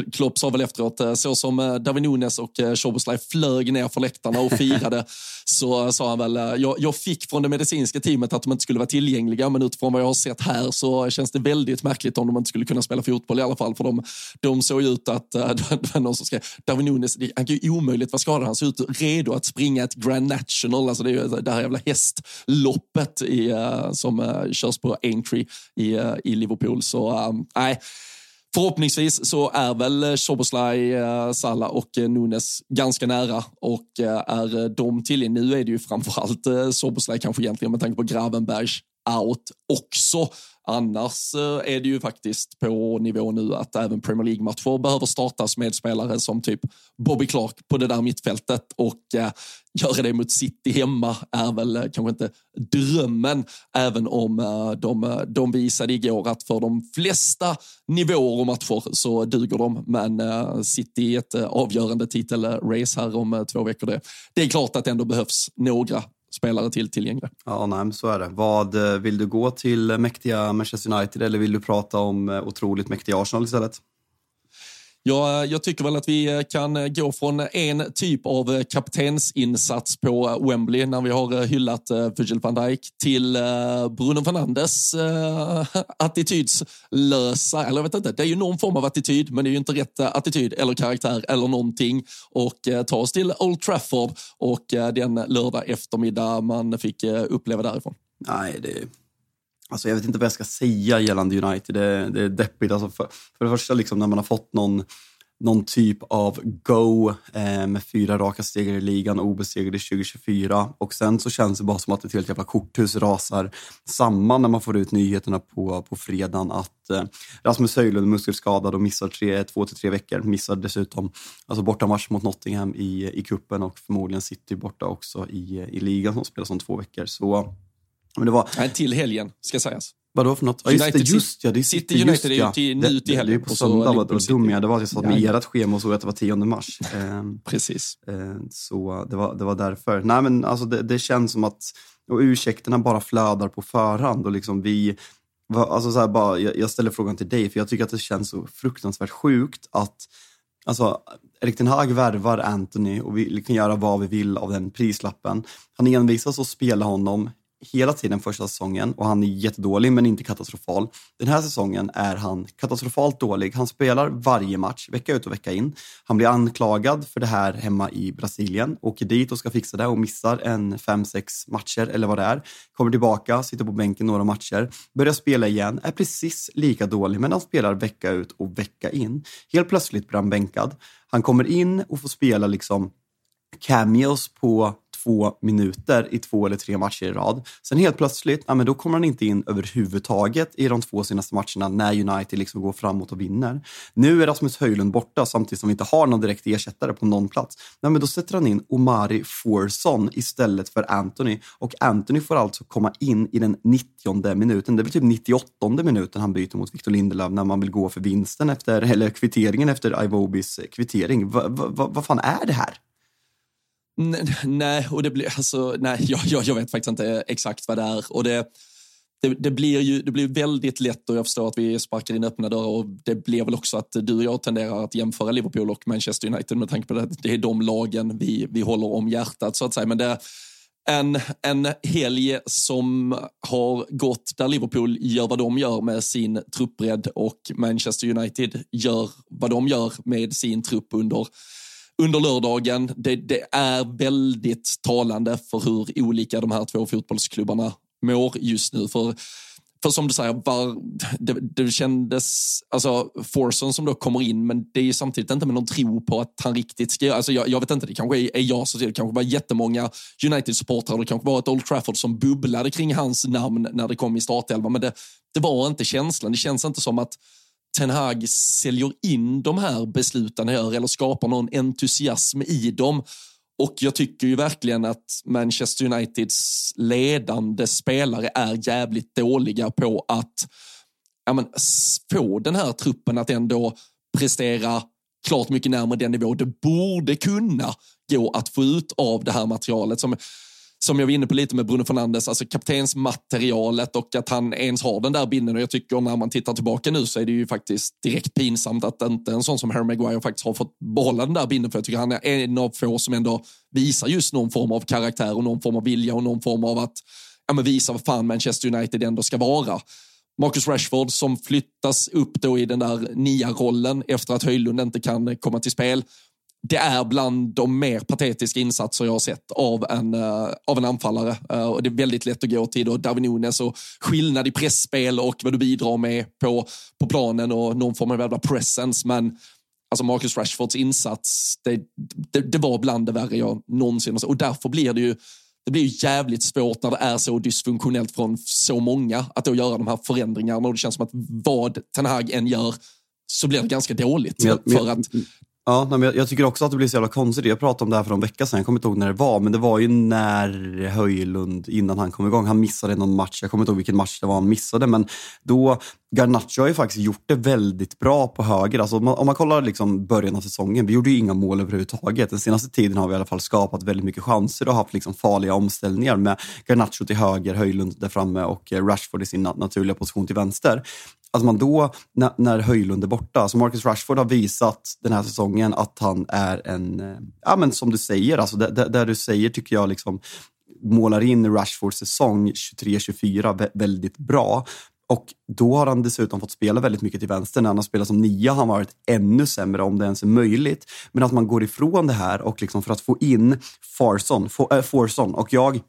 Klopp sa väl efteråt, uh, så som uh, Darwin Nunes och Szoboszlai flög ner för läktarna och firade, så sa han väl, jag, jag, fick från det medicinska teamet att de inte skulle vara tillgängliga, men utifrån vad jag har sett här så känns det väldigt märkligt om de inte skulle kunna spela fotboll i alla fall, för de, de såg ut att, uh, det var någon som skrev, Darwin Nunes, han kan ju omöjligt vara skadad, han ser ut redo att springa ett Grand National, alltså det är ju det här jävla hästloppet i, som körs på Aintree i, i Liverpool, så nej, Förhoppningsvis så är väl eh, Soboslaj, eh, Salla och eh, Nunes ganska nära och är de till Nu är det ju framförallt Soboslaj kanske egentligen med tanke på Gravenbergs out också. Annars eh, är det ju faktiskt på nivå nu att även Premier League-matcher behöver startas med spelare som typ Bobby Clark på det där mittfältet och eh, göra det mot City hemma är väl eh, kanske inte drömmen, även om eh, de, eh, de visade igår att för de flesta nivåer och matcher så duger de. Men eh, City i ett eh, avgörande titelrace här om två veckor, det, det är klart att det ändå behövs några spelare till tillgängliga. Ja, nej, så är det. Vad eh, Vill du gå till eh, mäktiga Manchester United eller vill du prata om eh, otroligt mäktiga Arsenal istället? Ja, jag tycker väl att vi eh, kan eh, gå från en typ av eh, kaptensinsats på Wembley när vi har hyllat Virgil van Dijk till Bruno Fernandes attitydslösa, eller jag vet inte, det är ju någon form av attityd, men det är ju inte rätt attityd eller karaktär eller någonting. Och ta oss till Old Trafford och den lördag eftermiddag man fick uppleva därifrån. Nej, det Alltså jag vet inte vad jag ska säga gällande United. Det, det är deppigt. Alltså för, för det första, liksom, när man har fått någon, någon typ av go eh, med fyra raka segrar i ligan, obesegrade 2024. Och sen så känns det bara som att ett helt jävla korthus rasar samman när man får ut nyheterna på, på fredagen att eh, Rasmus Höjlund är muskelskadad och missar tre, två till tre veckor. Missar dessutom alltså bortamatch mot Nottingham i, i kuppen och förmodligen City borta också i, i ligan som spelas om två veckor. Så men det var... Nej, till helgen, ska sägas. Vadå för något? Ja, just, det, just ja, det är City, City United är ju till, nu till helgen. Det är på söndag, vad dum jag Det var att jag satt med ert schema och såg att det var 10 mars. Ehm, Precis. Ehm, så det var, det var därför. Nej men alltså det, det känns som att, och ursäkterna bara flödar på förhand och liksom vi, alltså så här bara, jag, jag ställer frågan till dig för jag tycker att det känns så fruktansvärt sjukt att Alltså, Erik Ten Hag värvar Anthony och vi kan göra vad vi vill av den prislappen. Han envisas att spela honom hela tiden första säsongen och han är jättedålig men inte katastrofal. Den här säsongen är han katastrofalt dålig. Han spelar varje match, vecka ut och vecka in. Han blir anklagad för det här hemma i Brasilien, åker dit och ska fixa det och missar en fem, sex matcher eller vad det är. Kommer tillbaka, sitter på bänken några matcher, börjar spela igen, är precis lika dålig men han spelar vecka ut och vecka in. Helt plötsligt blir han bänkad. Han kommer in och får spela liksom cameos på två minuter i två eller tre matcher i rad. Sen helt plötsligt, ja, men då kommer han inte in överhuvudtaget i de två senaste matcherna när United liksom går framåt och vinner. Nu är Rasmus Höjlund borta samtidigt som vi inte har någon direkt ersättare på någon plats. Ja, men då sätter han in Omari Forson istället för Anthony och Anthony får alltså komma in i den 90 minuten. Det är väl typ 98 minuten han byter mot Victor Lindelöf när man vill gå för vinsten efter, eller kvitteringen efter Ivobis kvittering. Vad va, va, va fan är det här? Nej, och det blir alltså, nej, jag, jag, jag vet faktiskt inte exakt vad det är. Och det, det, det, blir ju det blir väldigt lätt och jag förstår att vi sparkar in öppna dörrar och det blir väl också att du och jag tenderar att jämföra Liverpool och Manchester United med tanke på att det är de lagen vi, vi håller om hjärtat så att säga. Men det en, en helg som har gått där Liverpool gör vad de gör med sin truppbredd och Manchester United gör vad de gör med sin trupp under under lördagen. Det, det, är väldigt talande för hur olika de här två fotbollsklubbarna mår just nu. För, för som du säger, var, det, det kändes, alltså Forson som då kommer in, men det är ju samtidigt inte med någon tro på att han riktigt ska alltså jag, jag vet inte, det kanske är, är jag som det kanske var jättemånga United-supportrar, det kanske var ett Old Trafford som bubblade kring hans namn när det kom i startelvan, men det, det var inte känslan. Det känns inte som att Ten Hag säljer in de här besluten gör eller skapar någon entusiasm i dem. Och jag tycker ju verkligen att Manchester Uniteds ledande spelare är jävligt dåliga på att ja, men, få den här truppen att ändå prestera klart mycket närmare den nivå det borde kunna gå att få ut av det här materialet. Som som jag var inne på lite med Bruno Fernandes, alltså kaptensmaterialet och att han ens har den där bilden. Och jag tycker när man tittar tillbaka nu så är det ju faktiskt direkt pinsamt att inte en sån som Harry Maguire faktiskt har fått behålla den där bilden. För jag tycker han är en av få som ändå visar just någon form av karaktär och någon form av vilja och någon form av att ja, men visa vad fan Manchester United ändå ska vara. Marcus Rashford som flyttas upp då i den där nia-rollen efter att Höjlund inte kan komma till spel det är bland de mer patetiska insatser jag har sett av en, uh, av en anfallare. Uh, och det är väldigt lätt att gå till då Darwin Nunes och skillnad i pressspel och vad du bidrar med på, på planen och någon form av jävla presence. Men alltså Marcus Rashfords insats, det, det, det var bland det värre jag någonsin har sett. Och därför blir det ju det blir ju jävligt svårt när det är så dysfunktionellt från så många att då göra de här förändringarna och det känns som att vad Ten Hag än gör så blir det ganska dåligt. Men, för att Ja, men jag, tycker också att det blir så jävla konstigt. Jag pratade om det här för en vecka sedan, jag kommer inte ihåg när det var, men det var ju när Höjlund, innan han kom igång, han missade någon match, jag kommer inte ihåg vilken match det var han missade, men då, Garnacho har ju faktiskt gjort det väldigt bra på höger. Alltså, om, man, om man kollar liksom början av säsongen, vi gjorde ju inga mål överhuvudtaget. Den senaste tiden har vi i alla fall skapat väldigt mycket chanser och haft liksom farliga omställningar med Garnacho till höger, Höjlund där framme och Rashford i sin naturliga position till vänster. Alltså man då, när, när Höjlund är borta, alltså Marcus Rashford har visat den här säsongen att han är en, eh, ja men som du säger, alltså där, där du säger tycker jag liksom målar in Rashfords säsong 23-24 väldigt bra. Och då har han dessutom fått spela väldigt mycket till vänster. När han har spelat som nia har han varit ännu sämre om det ens är möjligt. Men att man går ifrån det här och liksom för att få in Farson, äh, eh, Forson och jag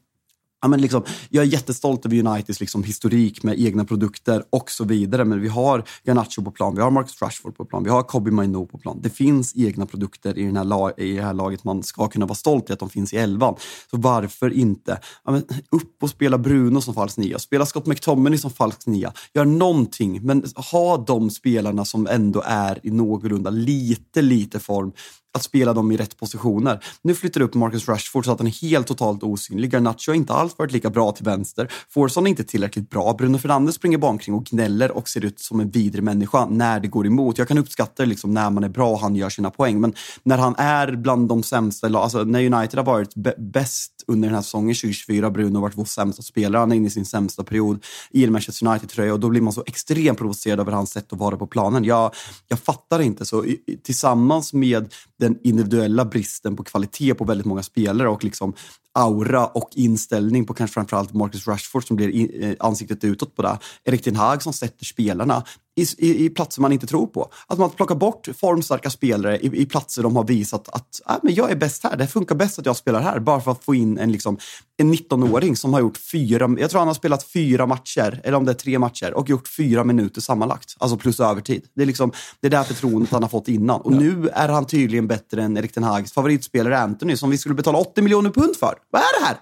Ja, men liksom, jag är jättestolt över Uniteds liksom, historik med egna produkter och så vidare. Men vi har Garnacho på plan, vi har Marcus Rashford på plan, vi har Kobe Maino på plan. Det finns egna produkter i, den här i det här laget. Man ska kunna vara stolt i att de finns i elvan. Så varför inte? Ja, men, upp och spela Bruno som falsk nia, spela Scott McTominay som falsk nia. Gör någonting, men ha de spelarna som ändå är i någorlunda lite, lite form att spela dem i rätt positioner. Nu flyttar du upp Marcus Rashford så att han är helt totalt osynlig. Garnacho har inte alls varit lika bra till vänster. Forson är inte tillräckligt bra. Bruno Fernandes springer omkring och gnäller och ser ut som en vidrig människa när det går emot. Jag kan uppskatta det liksom när man är bra och han gör sina poäng, men när han är bland de sämsta, alltså när United har varit bäst under den här säsongen 2024, Bruno har varit vår sämsta spelare, han är inne i sin sämsta period i en Manchester United-tröja och då blir man så extremt provocerad över hans sätt att vara på planen. Jag, jag fattar inte. Så tillsammans med den individuella bristen på kvalitet på väldigt många spelare och liksom aura och inställning på kanske framförallt Marcus Rashford som blir eh, ansiktet utåt på det. Erik Ten Hag som sätter spelarna i, i, platser man inte tror på. Att man plockar bort formstarka spelare i, i platser de har visat att äh, men jag är bäst här. Det funkar bäst att jag spelar här. Bara för att få in en, liksom, en 19-åring som har gjort fyra, jag tror han har spelat fyra matcher, eller om det är tre matcher, och gjort fyra minuter sammanlagt. Alltså plus övertid. Det är, liksom, det är det här förtroendet han har fått innan. Och ja. nu är han tydligen bättre än Erik Ten Hags favoritspelare Anthony som vi skulle betala 80 miljoner pund för. Vad är det här?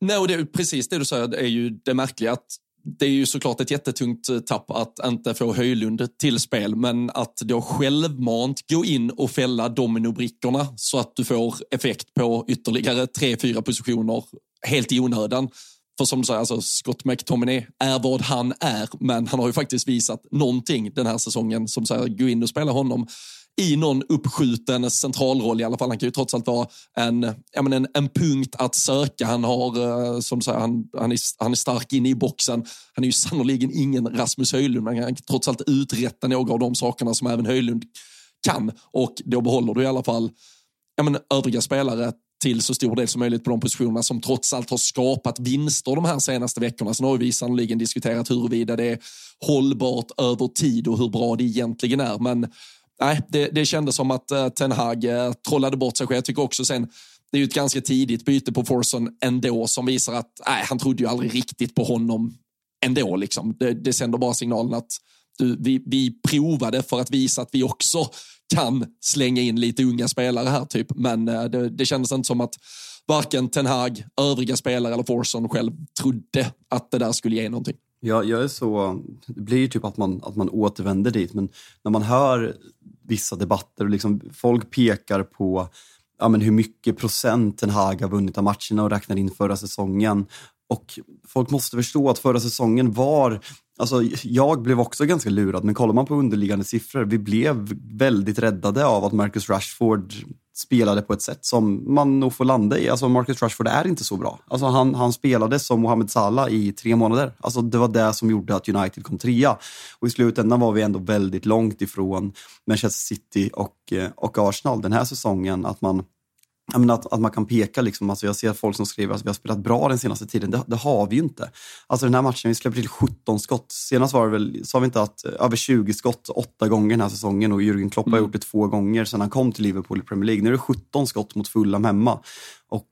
Nej, och det är precis det du säger, det är ju det märkliga att det är ju såklart ett jättetungt eh, tapp att inte få Höjlund till spel, men att då självmant gå in och fälla dominobrickorna så att du får effekt på ytterligare tre, fyra positioner helt i onödan. För som du säger, alltså Scott McTominay är vad han är, men han har ju faktiskt visat någonting den här säsongen. Som säger, gå in och spela honom i någon uppskjuten centralroll i alla fall. Han kan ju trots allt vara en, ja, men en, en punkt att söka. Han, har, eh, som säger, han, han, är, han är stark inne i boxen. Han är ju sannoliken ingen Rasmus Höjlund, men han kan trots allt uträtta några av de sakerna som även Höjlund kan. Och då behåller du i alla fall ja, men, övriga spelare till så stor del som möjligt på de positionerna som trots allt har skapat vinster de här senaste veckorna. Sen har vi sannoliken diskuterat huruvida det är hållbart över tid och hur bra det egentligen är. Men nej, det, det kändes som att uh, Ten Hag uh, trollade bort sig själv. Jag tycker också sen, det är ju ett ganska tidigt byte på Forson ändå som visar att nej, han trodde ju aldrig riktigt på honom ändå. Liksom. Det, det sänder bara signalen att du, vi, vi provade för att visa att vi också kan slänga in lite unga spelare här typ. Men uh, det, det kändes inte som att varken Ten Hag, övriga spelare eller Forson själv trodde att det där skulle ge någonting. Ja, jag är så, det blir ju typ att man, att man återvänder dit, men när man hör vissa debatter och liksom folk pekar på ja, men hur mycket procent Ten Hag har vunnit av matcherna och räknar in förra säsongen. Och folk måste förstå att förra säsongen var Alltså, jag blev också ganska lurad, men kollar man på underliggande siffror, vi blev väldigt räddade av att Marcus Rashford spelade på ett sätt som man nog får landa i. Alltså Marcus Rashford är inte så bra. Alltså han, han spelade som Mohamed Salah i tre månader. Alltså det var det som gjorde att United kom trea. Och i slutändan var vi ändå väldigt långt ifrån Manchester City och, eh, och Arsenal den här säsongen. Att man menar, att, att man kan peka, liksom, alltså jag ser folk som skriver att vi har spelat bra den senaste tiden. Det, det, har vi ju inte. Alltså den här matchen, vi släpper till 17 skott. Senast var det väl, sa vi inte att eh, över 20 skott åtta gånger den här säsongen och Jürgen Klopp mm. har gjort det två gånger sedan han kom till Liverpool i Premier League. Nu är det 17 skott mot Fulham hemma. Och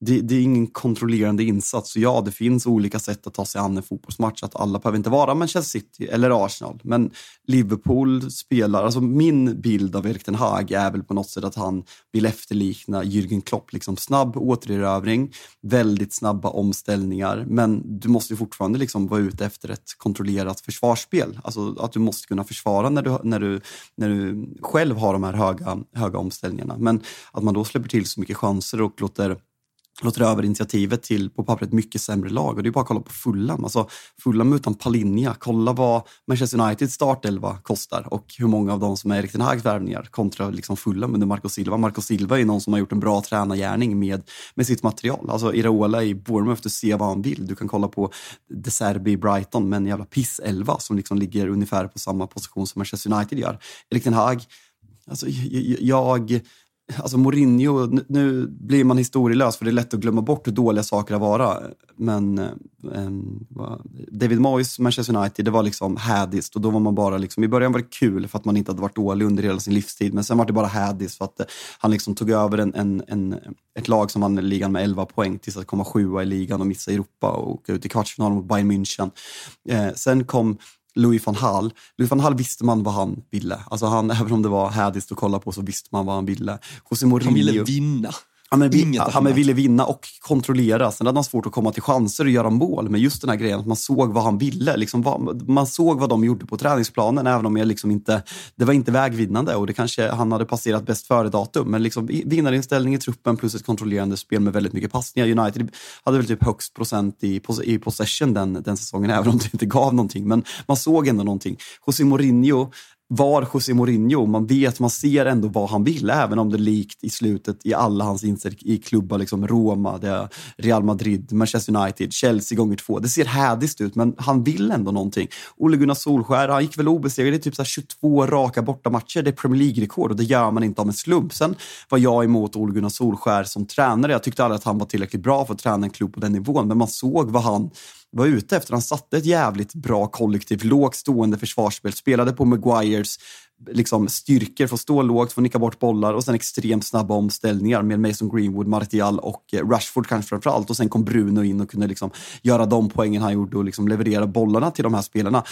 det, det, är ingen kontrollerande insats. Så ja, det finns olika sätt att ta sig an en fotbollsmatch. Att alla behöver inte vara Manchester City eller Arsenal. Men Liverpool spelar, alltså min bild av Erik Ten Hag är väl på något sätt att han vill efterlikna Jürgen Klopp. Liksom snabb återerövring, väldigt snabba omställningar. Men du måste fortfarande liksom vara ute efter ett kontrollerat försvarsspel. Alltså att du måste kunna försvara när du, när du, när du själv har de här höga, höga omställningarna. Men att man då släpper till så mycket chanser och låter låter över initiativet till på pappret mycket sämre lag. Och det är bara att kolla på Fulham. Alltså, Fulham utan Palinja. Kolla vad Manchester Uniteds startelva kostar och hur många av dem som är riktigt Hags värvningar kontra liksom Fulham under Marco Silva. Marco Silva är någon som har gjort en bra tränargärning med, med sitt material. Alltså Iraola i Bournemouth, du ser vad han vill. Du kan kolla på De Serbi i Brighton med en jävla piss-elva som liksom ligger ungefär på samma position som Manchester United gör. Erik Ten Hag, alltså jag Alltså Mourinho, nu blir man historielös för det är lätt att glömma bort hur dåliga saker har varit. Men eh, David Moyes, Manchester United, det var liksom hädiskt och då var man bara liksom, i början var det kul för att man inte hade varit dålig under hela sin livstid, men sen var det bara hädiskt för att eh, han liksom tog över en, en, en, ett lag som vann ligan med 11 poäng tills att komma sjua i ligan och missa Europa och åka ut i kvartsfinalen mot Bayern München. Eh, sen kom Louis van Hall. Louis van Hall visste man vad han ville. Alltså han, även om det var hädiskt att kolla på så visste man vad han ville. José Mourinho, han ville vinna. Han, vi, han ville vinna och kontrollera. Sen hade han svårt att komma till chanser och göra mål. Men just den här grejen att man såg vad han ville. Liksom vad, man såg vad de gjorde på träningsplanen, även om jag liksom inte, det var inte vägvinnande. Och det kanske han hade passerat bäst före-datum. Men liksom, vinnarinställning i truppen plus ett kontrollerande spel med väldigt mycket passningar. United hade väl typ högst procent i, i possession den, den säsongen, även om det inte gav någonting. Men man såg ändå någonting. José Mourinho var José Mourinho. Man vet, man ser ändå vad han vill, även om det är likt i slutet i alla hans insatser i klubbar, liksom Roma, det Real Madrid, Manchester United, Chelsea gånger två. Det ser hädiskt ut, men han vill ändå någonting. Ole Gunnar Solskär, han gick väl obesegrad i typ så 22 raka bortamatcher. Det är Premier League-rekord och det gör man inte av en slump. Sen var jag emot Ole Gunnar Solskär som tränare. Jag tyckte aldrig att han var tillräckligt bra för att träna en klubb på den nivån, men man såg vad han var ute efter. Han satte ett jävligt bra kollektiv, lågt stående försvarsspel, spelade på Maguires liksom, styrkor, får stå lågt, får nicka bort bollar och sen extremt snabba omställningar med Mason Greenwood, Martial och eh, Rashford kanske framför allt. Och sen kom Bruno in och kunde liksom göra de poängen han gjorde och liksom leverera bollarna till de här spelarna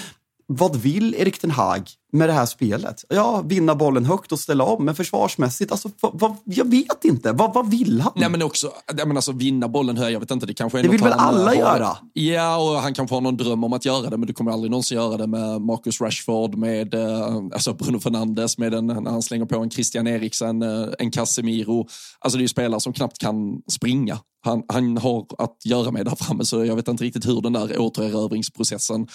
vad vill Erik Ten Hag med det här spelet? Ja, vinna bollen högt och ställa om, men försvarsmässigt, alltså, vad, vad, jag vet inte. Vad, vad vill han? Nej, men också, jag menar, alltså, vinna bollen högt, jag vet inte, det kanske är Det vill väl alla har, göra? Ja, och han kanske har någon dröm om att göra det, men du kommer aldrig någonsin göra det med Marcus Rashford, med eh, alltså Bruno Fernandes, med en, när han slänger på en Christian Eriksen, eh, en Casemiro. Alltså det är ju spelare som knappt kan springa. Han, han har att göra med där framme, så jag vet inte riktigt hur den där återerövringsprocessen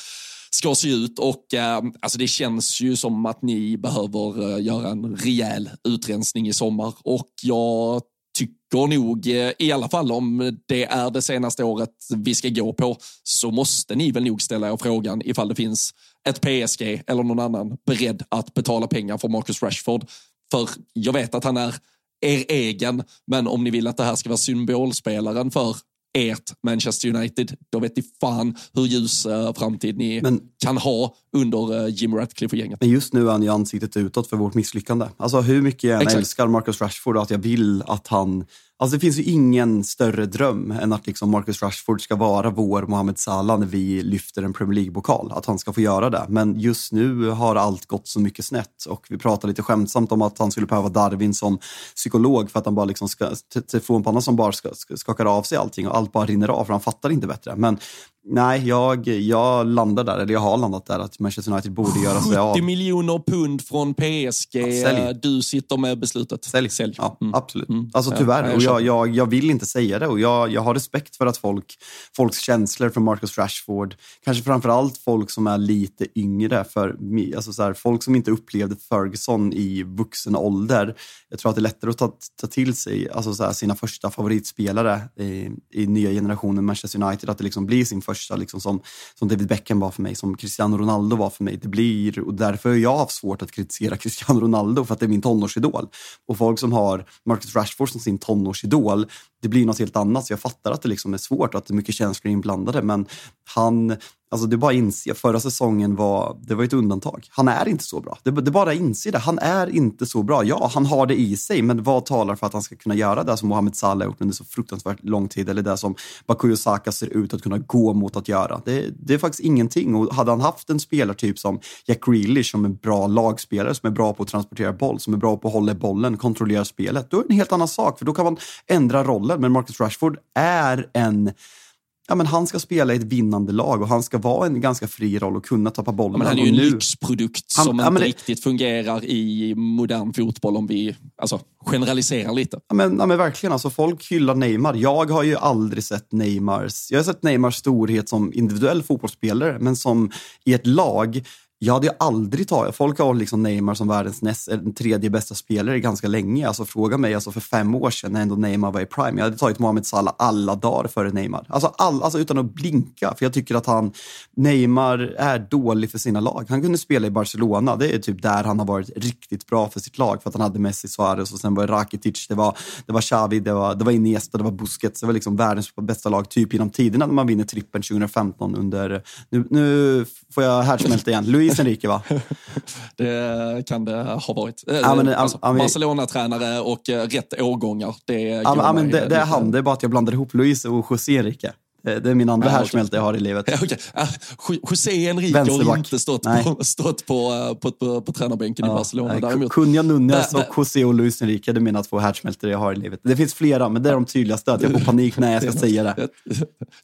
ska se ut och eh, alltså det känns ju som att ni behöver eh, göra en rejäl utrensning i sommar och jag tycker nog, eh, i alla fall om det är det senaste året vi ska gå på, så måste ni väl nog ställa er frågan ifall det finns ett PSG eller någon annan beredd att betala pengar för Marcus Rashford. För jag vet att han är er egen, men om ni vill att det här ska vara symbolspelaren för ert Manchester United, då vet ni fan hur ljus uh, framtid ni men, kan ha under uh, Jim Ratcliffe och gänget. Men just nu är han ju ansiktet utåt för vårt misslyckande. Alltså hur mycket jag än älskar Marcus Rashford och att jag vill att han Alltså det finns ju ingen större dröm än att liksom Marcus Rashford ska vara vår Mohamed Salah när vi lyfter en Premier League-pokal. Att han ska få göra det. Men just nu har allt gått så mycket snett och vi pratar lite skämtsamt om att han skulle behöva Darwin som psykolog för att han bara liksom ska, telefonpanna som bara ska, skakar av sig allting och allt bara rinner av för han fattar inte bättre. Men Nej, jag, jag landar där, eller jag har landat där, att Manchester United borde göra sig av. 70 miljoner pund från PSG. Ja, du sitter med beslutet. Sälj. Sälj. Ja, mm. Absolut. Mm. Alltså tyvärr. Ja, och jag, jag, jag vill inte säga det och jag, jag har respekt för att folk, folks känslor för Marcus Rashford, kanske framför allt folk som är lite yngre, för alltså så här, folk som inte upplevde Ferguson i vuxen ålder. Jag tror att det är lättare att ta, ta till sig alltså så här, sina första favoritspelare i, i nya generationen Manchester United, att det liksom blir sin första, liksom, som, som David Beckham var för mig, som Cristiano Ronaldo var för mig. Det blir, och därför har jag haft svårt att kritisera Cristiano Ronaldo, för att det är min tonårsidol. Och folk som har Marcus Rashford som sin tonårsidol, det blir något helt annat. Så jag fattar att det liksom är svårt och att det är mycket känslor inblandade, men han Alltså det är bara att inse, förra säsongen var, det var ett undantag. Han är inte så bra. Det, det är bara att inse det. Han är inte så bra. Ja, han har det i sig, men vad talar för att han ska kunna göra det som Mohamed Salah gjort under så fruktansvärt lång tid, eller det som Bakuyo Saka ser ut att kunna gå mot att göra? Det, det är faktiskt ingenting. Och hade han haft en spelartyp som Jack Grealish, som är bra lagspelare, som är bra på att transportera boll, som är bra på att hålla bollen, kontrollera spelet, då är det en helt annan sak, för då kan man ändra rollen. Men Marcus Rashford är en ja, men han ska spela i ett vinnande lag och han ska vara en ganska fri roll och kunna tappa bollen. Men han är ju en nu... lyxprodukt han, som ja, inte det... riktigt fungerar i modern fotboll om vi alltså, generaliserar lite. Ja, men, ja, men verkligen, alltså, folk hyllar Neymar. Jag har ju aldrig sett Neymars... Jag har sett Neymars storhet som individuell fotbollsspelare, men som i ett lag jag hade ju aldrig tagit, folk har liksom Neymar som världens näst, tredje bästa spelare ganska länge. Alltså fråga mig alltså för fem år sedan när ändå Neymar var i prime. Jag hade tagit Mohamed Salah alla dagar före Neymar. Alltså, all, alltså utan att blinka, för jag tycker att han, Neymar är dålig för sina lag. Han kunde spela i Barcelona, det är typ där han har varit riktigt bra för sitt lag. För att han hade Messi, Suarez och sen var det Rakitic, det var, det var Xavi, det var, det var Iniesta, det var Busquets. Det var liksom världens bästa lag typ genom tiderna när man vinner trippen 2015 under, nu, nu får jag härdsmälta igen, Luis Enrique va? det kan det ha varit. Ja, men, alltså, ja, Barcelona-tränare och uh, rätt årgångar. Det, ja, men, det, det är han, det är bara att jag blandar ihop Luis och José Enrique. Det är min andra ja, härdsmälta jag har i livet. Ja, okay. uh, José Enrique har inte stått, på, stått på, på, på, på tränarbänken ja, i Barcelona. Däremot. Cunha Nunes och José och Luis Enrique, det är mina två härdsmältor jag har i livet. Det finns flera, men det är de tydligaste. Att jag får panik när jag ska säga det.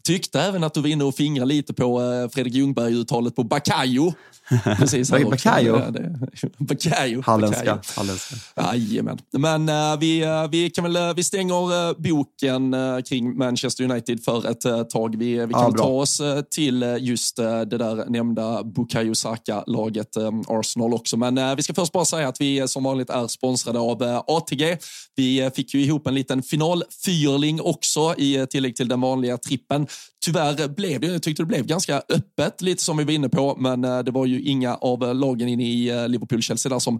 Tyckte även att du var inne och fingrade lite på Fredrik Ljungberg-uttalet på Bakayo. Precis, Bakayo. Bakayo. Halländska. Halländska. Jajamän. Men uh, vi, uh, vi, kan väl, vi stänger uh, boken kring Manchester United för ett tag. Vi, vi kan ja, ta oss till just det där nämnda Bukayo Saka-laget Arsenal också. Men vi ska först bara säga att vi som vanligt är sponsrade av ATG. Vi fick ju ihop en liten finalfyrling också i tillägg till den vanliga trippen. Tyvärr blev det, jag tyckte det blev ganska öppet, lite som vi var inne på, men eh, det var ju inga av eh, lagen inne i eh, Liverpool-Chelsea där som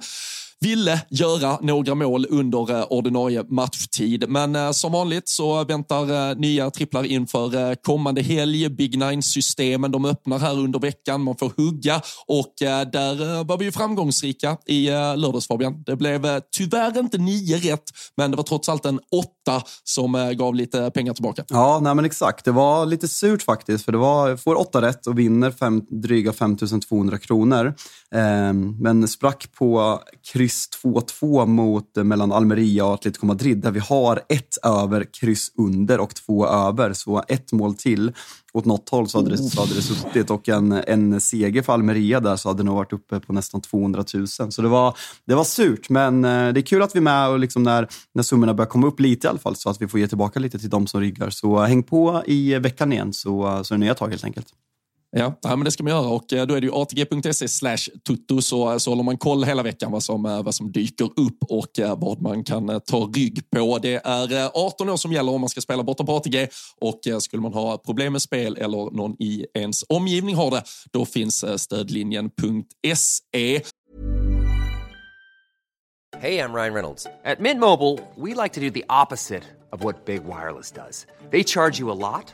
ville göra några mål under ordinarie matchtid. Men som vanligt så väntar nya tripplar inför kommande helg. Big Nine-systemen de öppnar här under veckan. Man får hugga och där var vi ju framgångsrika i lördags Fabian. Det blev tyvärr inte nio rätt, men det var trots allt en åtta som eh, gav lite pengar tillbaka. Ja, nej men exakt. Det var lite surt faktiskt, för det var, får åtta rätt och vinner fem, dryga 5200 kronor. Eh, men sprack på kryss 2-2 mot, eh, mellan Almeria och Atletico Madrid där vi har ett över, kryss under och två över. Så ett mål till åt något håll så hade det, så hade det suttit och en, en seger för Almeria där så hade det nog varit uppe på nästan 200 000. Så det var, det var surt, men eh, det är kul att vi är med och liksom när, när summorna börjar komma upp lite i alla fall så att vi får ge tillbaka lite till de som ryggar. Så häng på i veckan igen så, så är det nya tag helt enkelt. Ja, men det ska man göra och eh, då är det ju atg.se slash tutto så, eh, så håller man koll hela veckan vad som, eh, vad som dyker upp och vad man kan ta rygg på. Det är 18 år som gäller om man ska spela borta på ATG och skulle man ha problem med spel eller någon i ens omgivning har det, då finns stödlinjen.se. Hej, jag Ryan Reynolds. At Mint Mobile, we like to do the opposite of what Big Wireless does. They charge you a lot.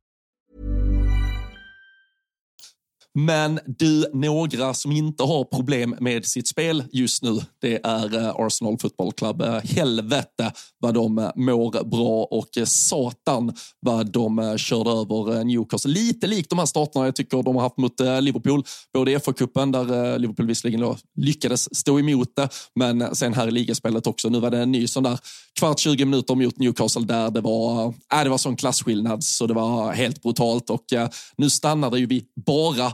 Men du, några som inte har problem med sitt spel just nu, det är eh, Arsenal Football Club. Eh, helvete vad de eh, mår bra och satan vad de körde över Newcastle. Lite likt de här starterna jag tycker de har haft mot Liverpool, både i FA-cupen där Liverpool visserligen lyckades stå emot det, men sen här i ligaspelet också. Nu var det en ny sån där kvart 20 minuter mot Newcastle där det var, äh, det var sån klasskillnad så det var helt brutalt och nu stannar det ju vid bara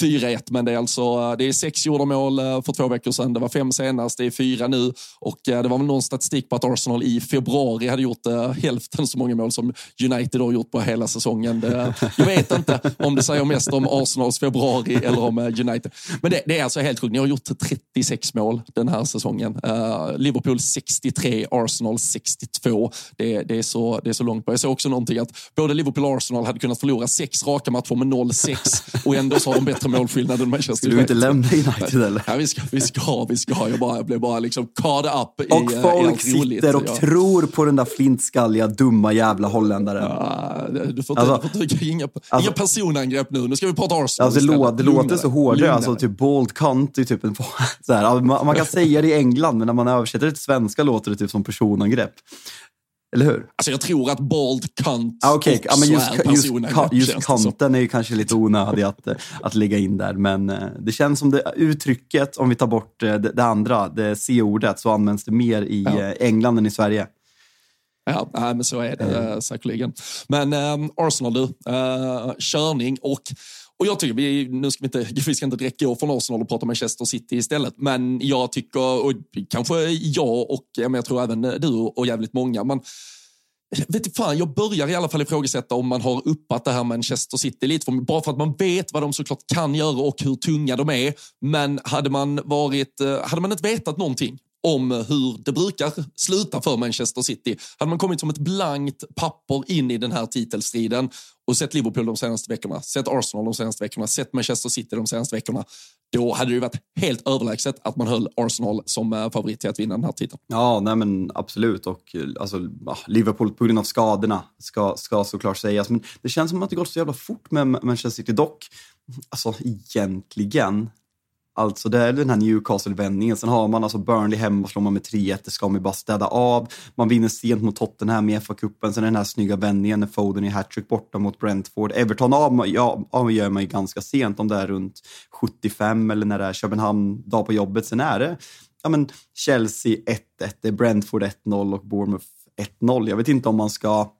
4-1, men det är alltså eh, det är sex gjorda mål eh, för två veckor sedan. Det var fem senast, det är fyra nu och eh, det var väl någon statistik på att Arsenal i februari hade gjort hälften så många mål som United har gjort på hela säsongen. Det, jag vet inte om det säger mest om Arsenals februari eller om United. Men det, det är alltså helt sjukt. Ni har gjort 36 mål den här säsongen. Uh, Liverpool 63, Arsenal 62. Det, det, är så, det är så långt på. Jag såg också någonting att både Liverpool och Arsenal hade kunnat förlora sex raka matcher med 0-6 och ändå så har de bättre målskillnad än Manchester United. Du inte lämna United eller? Ja, vi ska, vi ska, vi ska. Jag, bara, jag blev bara liksom caught up och i, folk i sitter och ja. tror på den där flintskalliga, dumma jävla holländaren. Ja, du får alltså, du får inga, alltså, inga personangrepp nu. Nu ska vi prata Arsenal alltså, Det, låter, det låter så hårt. Alltså, typ bold cunt är typ en... Så här, man, man kan säga det i England, men när man översätter det till svenska låter det typ som personangrepp. Eller hur? Alltså jag tror att bald cunt ah, okay. också ja, men just, är personen. Just, just kanten är ju kanske lite onödig att, att lägga in där. Men eh, det känns som det uttrycket, om vi tar bort eh, det, det andra, det C-ordet, så används det mer i ja. Eh, England än i Sverige. Ja, men så är det mm. säkerligen. Men äh, Arsenal du, äh, körning och och jag tycker, vi, nu ska vi inte, vi ska inte direkt gå från Arsenal och prata Manchester City istället, men jag tycker, och kanske jag och jag tror även du och jävligt många, men vet fan, jag börjar i alla fall ifrågasätta om man har uppat det här Manchester City lite. För, bara för att man vet vad de såklart kan göra och hur tunga de är. Men hade man, varit, eh, hade man inte vetat någonting om hur det brukar sluta för Manchester City. Hade man kommit som ett blankt papper in i den här titelstriden och sett Liverpool de senaste veckorna, sett Arsenal de senaste veckorna, sett Manchester City de senaste veckorna, då hade det varit helt överlägset att man höll Arsenal som eh, favorit till att vinna den här titeln. Ja, nej men absolut. Och eh, alltså, ah, Liverpool på grund av skadorna ska, ska såklart sägas. Men det känns som att det gått så jävla fort med Manchester City. Dock, alltså egentligen, Alltså det är den här Newcastle-vändningen. Sen har man alltså Burnley hemma, slår man med 3-1, det ska man bara städa av. Man vinner sent mot Tottenham i FA-cupen, sen den här snygga vändningen när Foden i hattrick borta mot Brentford. Everton av, ja, avgör man ju ganska sent, om det är runt 75 eller när det är Köpenhamn, dag på jobbet. Sen är det ja, men Chelsea 1-1, det är Brentford 1-0 och Bournemouth 1-0. Jag vet inte om man ska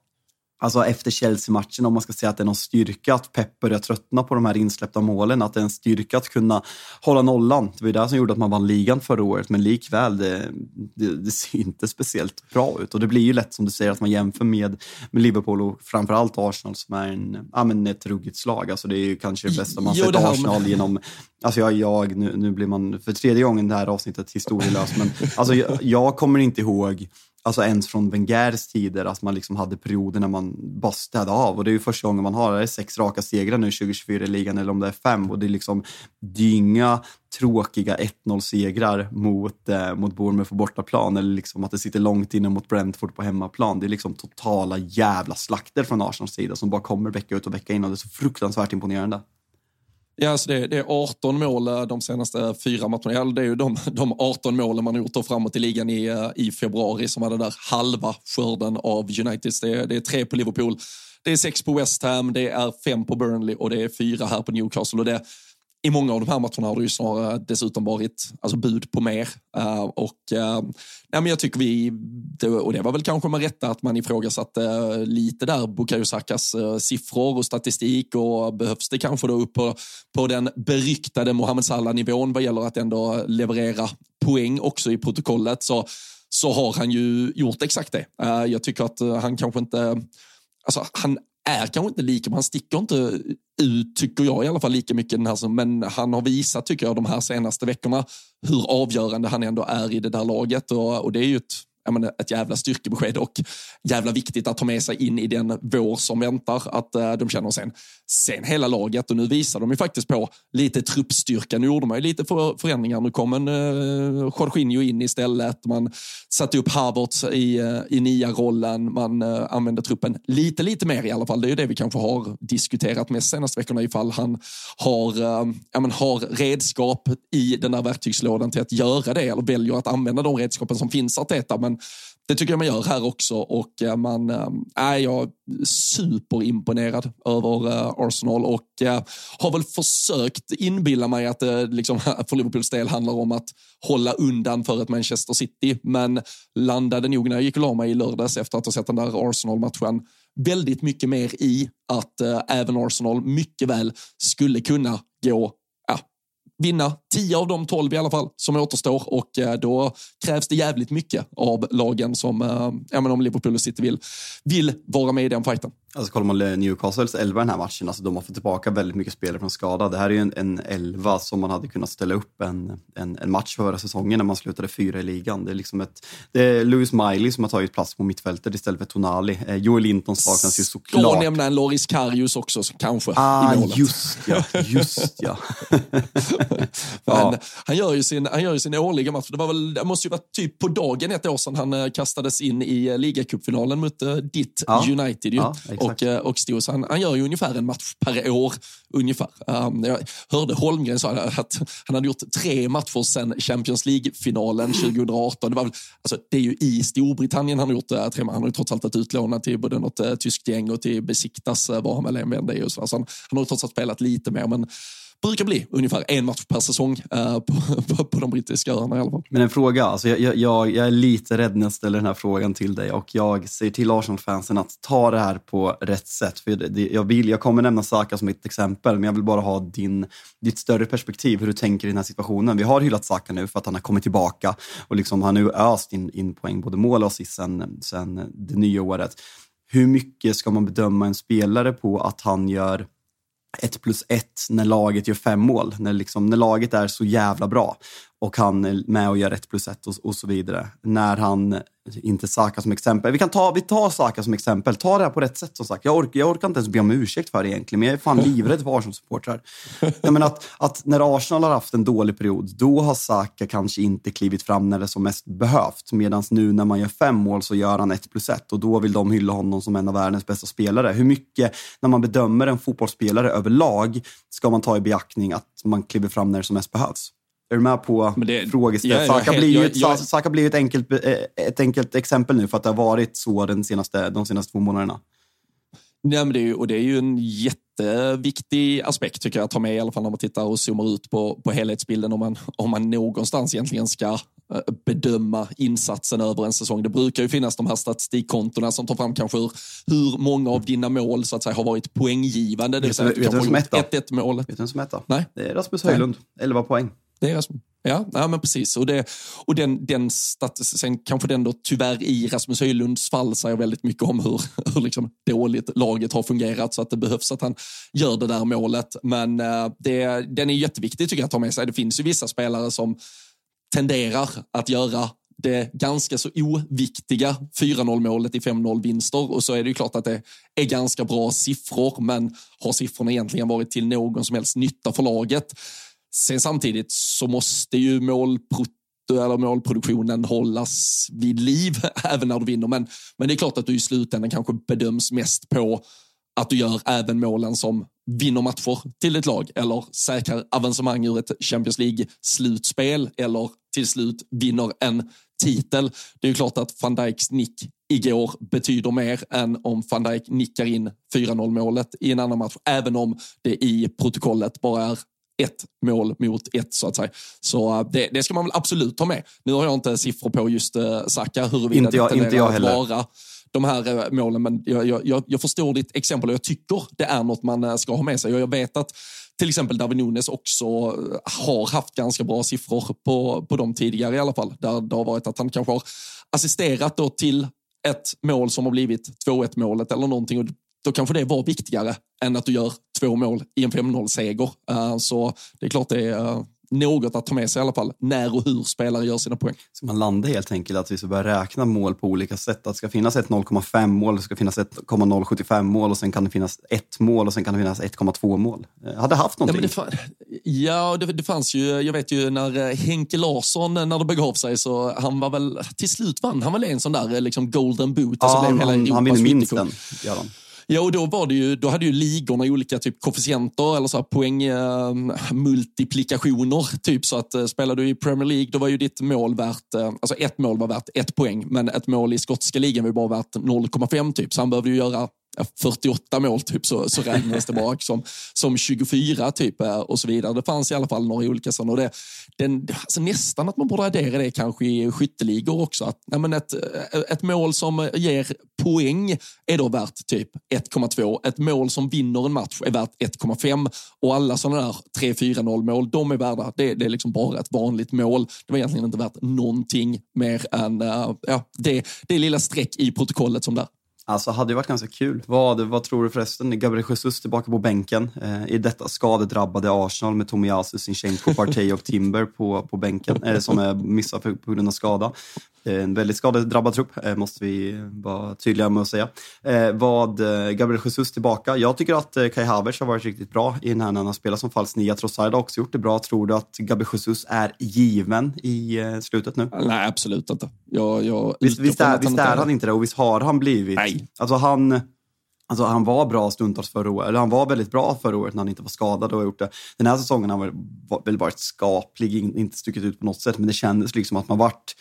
alltså efter Chelsea-matchen, om man ska säga att det är någon styrka att Pep börjar tröttna på de här insläppta målen, att det är en styrka att kunna hålla nollan. Det var det som gjorde att man vann ligan förra året, men likväl, det, det, det, ser inte speciellt bra ut. Och det blir ju lätt som du säger att man jämför med, med Liverpool och framförallt Arsenal som är en, ja, men ett ruggigt slag. Alltså det är ju kanske det bästa man jo, sett Arsenal med... genom Alltså jag, jag nu, nu blir man för tredje gången det här avsnittet historielös, men alltså jag, jag kommer inte ihåg alltså ens från Wengers tider, att man liksom hade perioder när man bara städade av. Och det är ju första gången man har det är sex raka segrar nu 2024 i ligan, eller om det är fem. Och det är liksom dynga tråkiga 1-0-segrar mot, eh, mot Bournemouth på bortaplan, eller liksom att det sitter långt inne mot Brentford på hemmaplan. Det är liksom totala jävla slakter från Arsenals sida som bara kommer vecka ut och vecka in och det är så fruktansvärt imponerande. Ja, alltså det, det, är 18 mål eh, de senaste fyra matcherna. Det är ju de, de 18 målen man har gjort framåt i ligan i, eh, i februari som var den där halva skörden av Uniteds. Det, det är tre på Liverpool, det är sex på West Ham, det är fem på Burnley och det är fyra här på Newcastle. Och det, i många av de här matcherna har det ju snarare dessutom varit alltså, bud på mer. Uh, och uh, nej, men jag tycker vi, det, och det var väl kanske med rätta att man ifrågasatte uh, lite där Bukayo Sakas uh, siffror och statistik och behövs det kanske då upp på, på den beryktade Mohamed Salah-nivån vad gäller att ändå leverera poäng också i protokollet så, så har han ju gjort exakt det. jag tycker att han kanske inte Alltså, han är kanske inte lika, han sticker inte ut, tycker jag i alla fall, lika mycket den här, men han har visat, tycker jag, de här senaste veckorna hur avgörande han ändå är i det där laget. Och, och det är ju ett menar, ett jävla styrkebesked och jävla viktigt att ta med sig in i den vår som väntar. Att eh, de känner sen, sen hela laget och nu visar de ju faktiskt på lite truppstyrka. Nu gjorde man ju lite för, förändringar. Nu kom en eh, Jorginho in istället. Man satte upp Havertz i, eh, i nia rollen. Man eh, använde truppen lite, lite mer i alla fall. Det är ju det vi kanske har diskuterat mest senaste veckorna ifall han har, eh, ja, men har redskap i den där verktygslådan till att göra det eller väljer att använda de redskapen som finns att äta. Men det tycker jag man gör här också och eh, man äh, är jag superimponerad över äh, Arsenal och äh, har väl försökt inbilla mig att det liksom, för Liverpools del handlar om att hålla undan för ett Manchester City. Men landade nog när jag gick och la mig i lördags efter att ha sett den där Arsenal-matchen väldigt mycket mer i att äh, även Arsenal mycket väl skulle kunna gå vinna 10 av de 12 i alla fall som återstår och eh, då krävs det jävligt mycket av lagen som, eh, ja men om Liverpool och City vill, vill vara med i den fighten. Alltså kollar man Newcastles elva den här matchen, alltså de har fått tillbaka väldigt mycket spelare från skada. Det här är ju en, en elva som man hade kunnat ställa upp en, en, en match förra säsongen när man slutade fyra i ligan. Det är liksom ett, det är Lewis Miley som har tagit plats på mittfältet istället för Tonali. Eh, Joel Linton saknas ju såklart. Ska nämna en Loris Karius också kanske ah, i målet. Just ja, just ja. ja. Han, gör ju sin, han gör ju sin årliga match. Det, var väl, det måste ju vara typ på dagen ett år sedan han eh, kastades in i eh, ligacupfinalen mot ditt ja. United. Ju. Ja, och, eh, och Stos, han, han gör ju ungefär en match per år. ungefär. Um, jag hörde Holmgren säga att han hade gjort tre matcher sedan Champions League-finalen 2018. Det, var, alltså, det är ju i Storbritannien han har gjort uh, tre Han har ju trots allt varit utlånad till både något uh, tyskt gäng och till Besiktas var han väl vända Så, så han, han har ju trots allt spelat lite mer. Men brukar bli ungefär en match per säsong eh, på, på, på, de brittiska öarna i alla fall. Men en fråga, alltså jag, jag, jag, är lite rädd när jag ställer den här frågan till dig och jag säger till Arsenal-fansen att ta det här på rätt sätt. För det, jag, vill, jag kommer nämna Saka som ett exempel, men jag vill bara ha din, ditt större perspektiv, hur du tänker i den här situationen. Vi har hyllat Saka nu för att han har kommit tillbaka och liksom har nu öst in, in poäng, både mål och assist sen, sen det nya året. Hur mycket ska man bedöma en spelare på att han gör ett plus ett när laget gör fem mål. När, liksom, när laget är så jävla bra och han är med och gör ett plus ett och, och så vidare. När han inte Saka som exempel. Vi kan ta, vi tar Saka som exempel. Ta det här på rätt sätt som sagt. Jag orkar, jag orkar inte ens be om ursäkt för det egentligen, men jag är fan livrädd för Arsenal-supportrar. att, att när Arsenal har haft en dålig period, då har Saka kanske inte klivit fram när det som mest behövt. Medan nu när man gör fem mål så gör han ett plus ett och då vill de hylla honom som en av världens bästa spelare. Hur mycket, när man bedömer en fotbollsspelare överlag, ska man ta i beaktning att man kliver fram när det som mest behövs? Är du med på frågeställningen? Saka, blir ju ett, jag, Saka blir ett enkelt, eh, ett enkelt exempel nu för att det har varit så den senaste, de senaste två månaderna. Nej, men det är och det är ju en jätteviktig aspekt tycker jag att ta med i alla fall när man tittar och zoomar ut på, på helhetsbilden om man, om man någonstans egentligen ska eh, bedöma insatsen över en säsong. Det brukar ju finnas de här statistikkontona som tar fram kanske hur, hur många av dina mål så att säga har varit poänggivande. Det vill säga att du kanske har gjort 1-1 mål. Vet du vem som är etta? Nej. Det är Rasmus Höjlund, 11 poäng. Det är Rasmus. Ja, ja, men precis. Och, det, och den, den sen kanske den då tyvärr i Rasmus Höjlunds fall säger väldigt mycket om hur, hur liksom dåligt laget har fungerat så att det behövs att han gör det där målet. Men eh, det, den är jätteviktig tycker jag att ta med sig. Det finns ju vissa spelare som tenderar att göra det ganska så oviktiga 4-0 målet i 5-0 vinster och så är det ju klart att det är ganska bra siffror men har siffrorna egentligen varit till någon som helst nytta för laget? Sen samtidigt så måste ju målprot eller målproduktionen hållas vid liv även när du vinner. Men, men det är klart att du i slutändan kanske bedöms mest på att du gör även målen som vinner matcher till ditt lag eller säkrar avancemang ur ett Champions League-slutspel eller till slut vinner en titel. Det är ju klart att van Dijks nick igår betyder mer än om van Dijk nickar in 4-0 målet i en annan match, även om det i protokollet bara är ett mål mot ett så att säga. Så uh, det, det, ska man väl absolut ta med. Nu har jag inte siffror på just uh, Saka, huruvida inte jag, inte jag heller. vara de här uh, målen, men jag, jag, jag, förstår ditt exempel och jag tycker det är något man ska ha med sig. Och jag vet att till exempel David Nunes också har haft ganska bra siffror på, på dem tidigare i alla fall. Där det har varit att han kanske har assisterat då till ett mål som har blivit 2-1 målet eller någonting. Och då kanske det var viktigare än att du gör två mål i en 5-0-seger. Uh, eh, så det är klart det är, uh, något att ta med sig i alla fall. När och hur spelare gör sina poäng. Så man landar helt enkelt att vi ska börja räkna mål på olika sätt. Att det ska finnas ett 0,5 mål, det ska finnas ett 0,075 mål och sen kan det finnas ett mål och sen kan det finnas 1,2 mål. Jag hade haft någonting. Ja, det, ja det, det, fanns ju, jag vet ju när eh, Henke Larsson, när det begav sig, så han var väl, till slut vann han väl en sån där liksom golden boot. Ja, han, han, han vinner minst den. Ja, och då, var det ju, då hade ju ligorna olika typ koefficienter eller så poängmultiplikationer. Eh, ehm, typ så att eh, spelar du i Premier League, då var ju ditt mål värt, eh, alltså ett mål var värt ett poäng, men ett mål i skotska ligan var ju bara värt 0,5 typ. Så han behövde ju göra 48 mål typ så, så räknas det bara som, som 24 typ eh, och så vidare. Det fanns i alla fall några olika sådana. Och det, den, alltså nästan att man borde addera det kanske i skytteligor också. Att, nej, men ett, eh, ett mål som ger poäng är då värt typ 1,2. Ett mål som vinner en match är värt 1,5 och alla sådana där 3-4-0 mål, de är värda, det, det, är liksom bara ett vanligt mål. Det var egentligen inte värt någonting mer än uh, ja, det, det lilla streck i protokollet som där. Alltså hade det varit ganska kul. Vad, vad tror du förresten? Gabriel Jesus tillbaka på bänken eh, i detta skadedrabbade Arsenal med Tomiyasu, Sinchenko, Partey och Timber på, på bänken eh, som är missar på grund av skada. Eh, en väldigt skadedrabbad trupp, eh, måste vi vara tydliga med att säga. Eh, vad Gabriel Jesus tillbaka. Jag tycker att Kai Havertz har varit riktigt bra i den här när han har spelat som falsk nia. Trossard har också gjort det bra. Tror du att Gabriel Jesus är given i slutet nu? Nej, absolut inte. Jag, jag visst, visst, är, visst är han inte det och visst har han blivit... Nej. Alltså han... Alltså han var bra stundtals förra året, eller han var väldigt bra förra året när han inte var skadad och gjort det. Den här säsongen har han väl varit skaplig, inte stuckit ut på något sätt, men det kändes liksom att man vart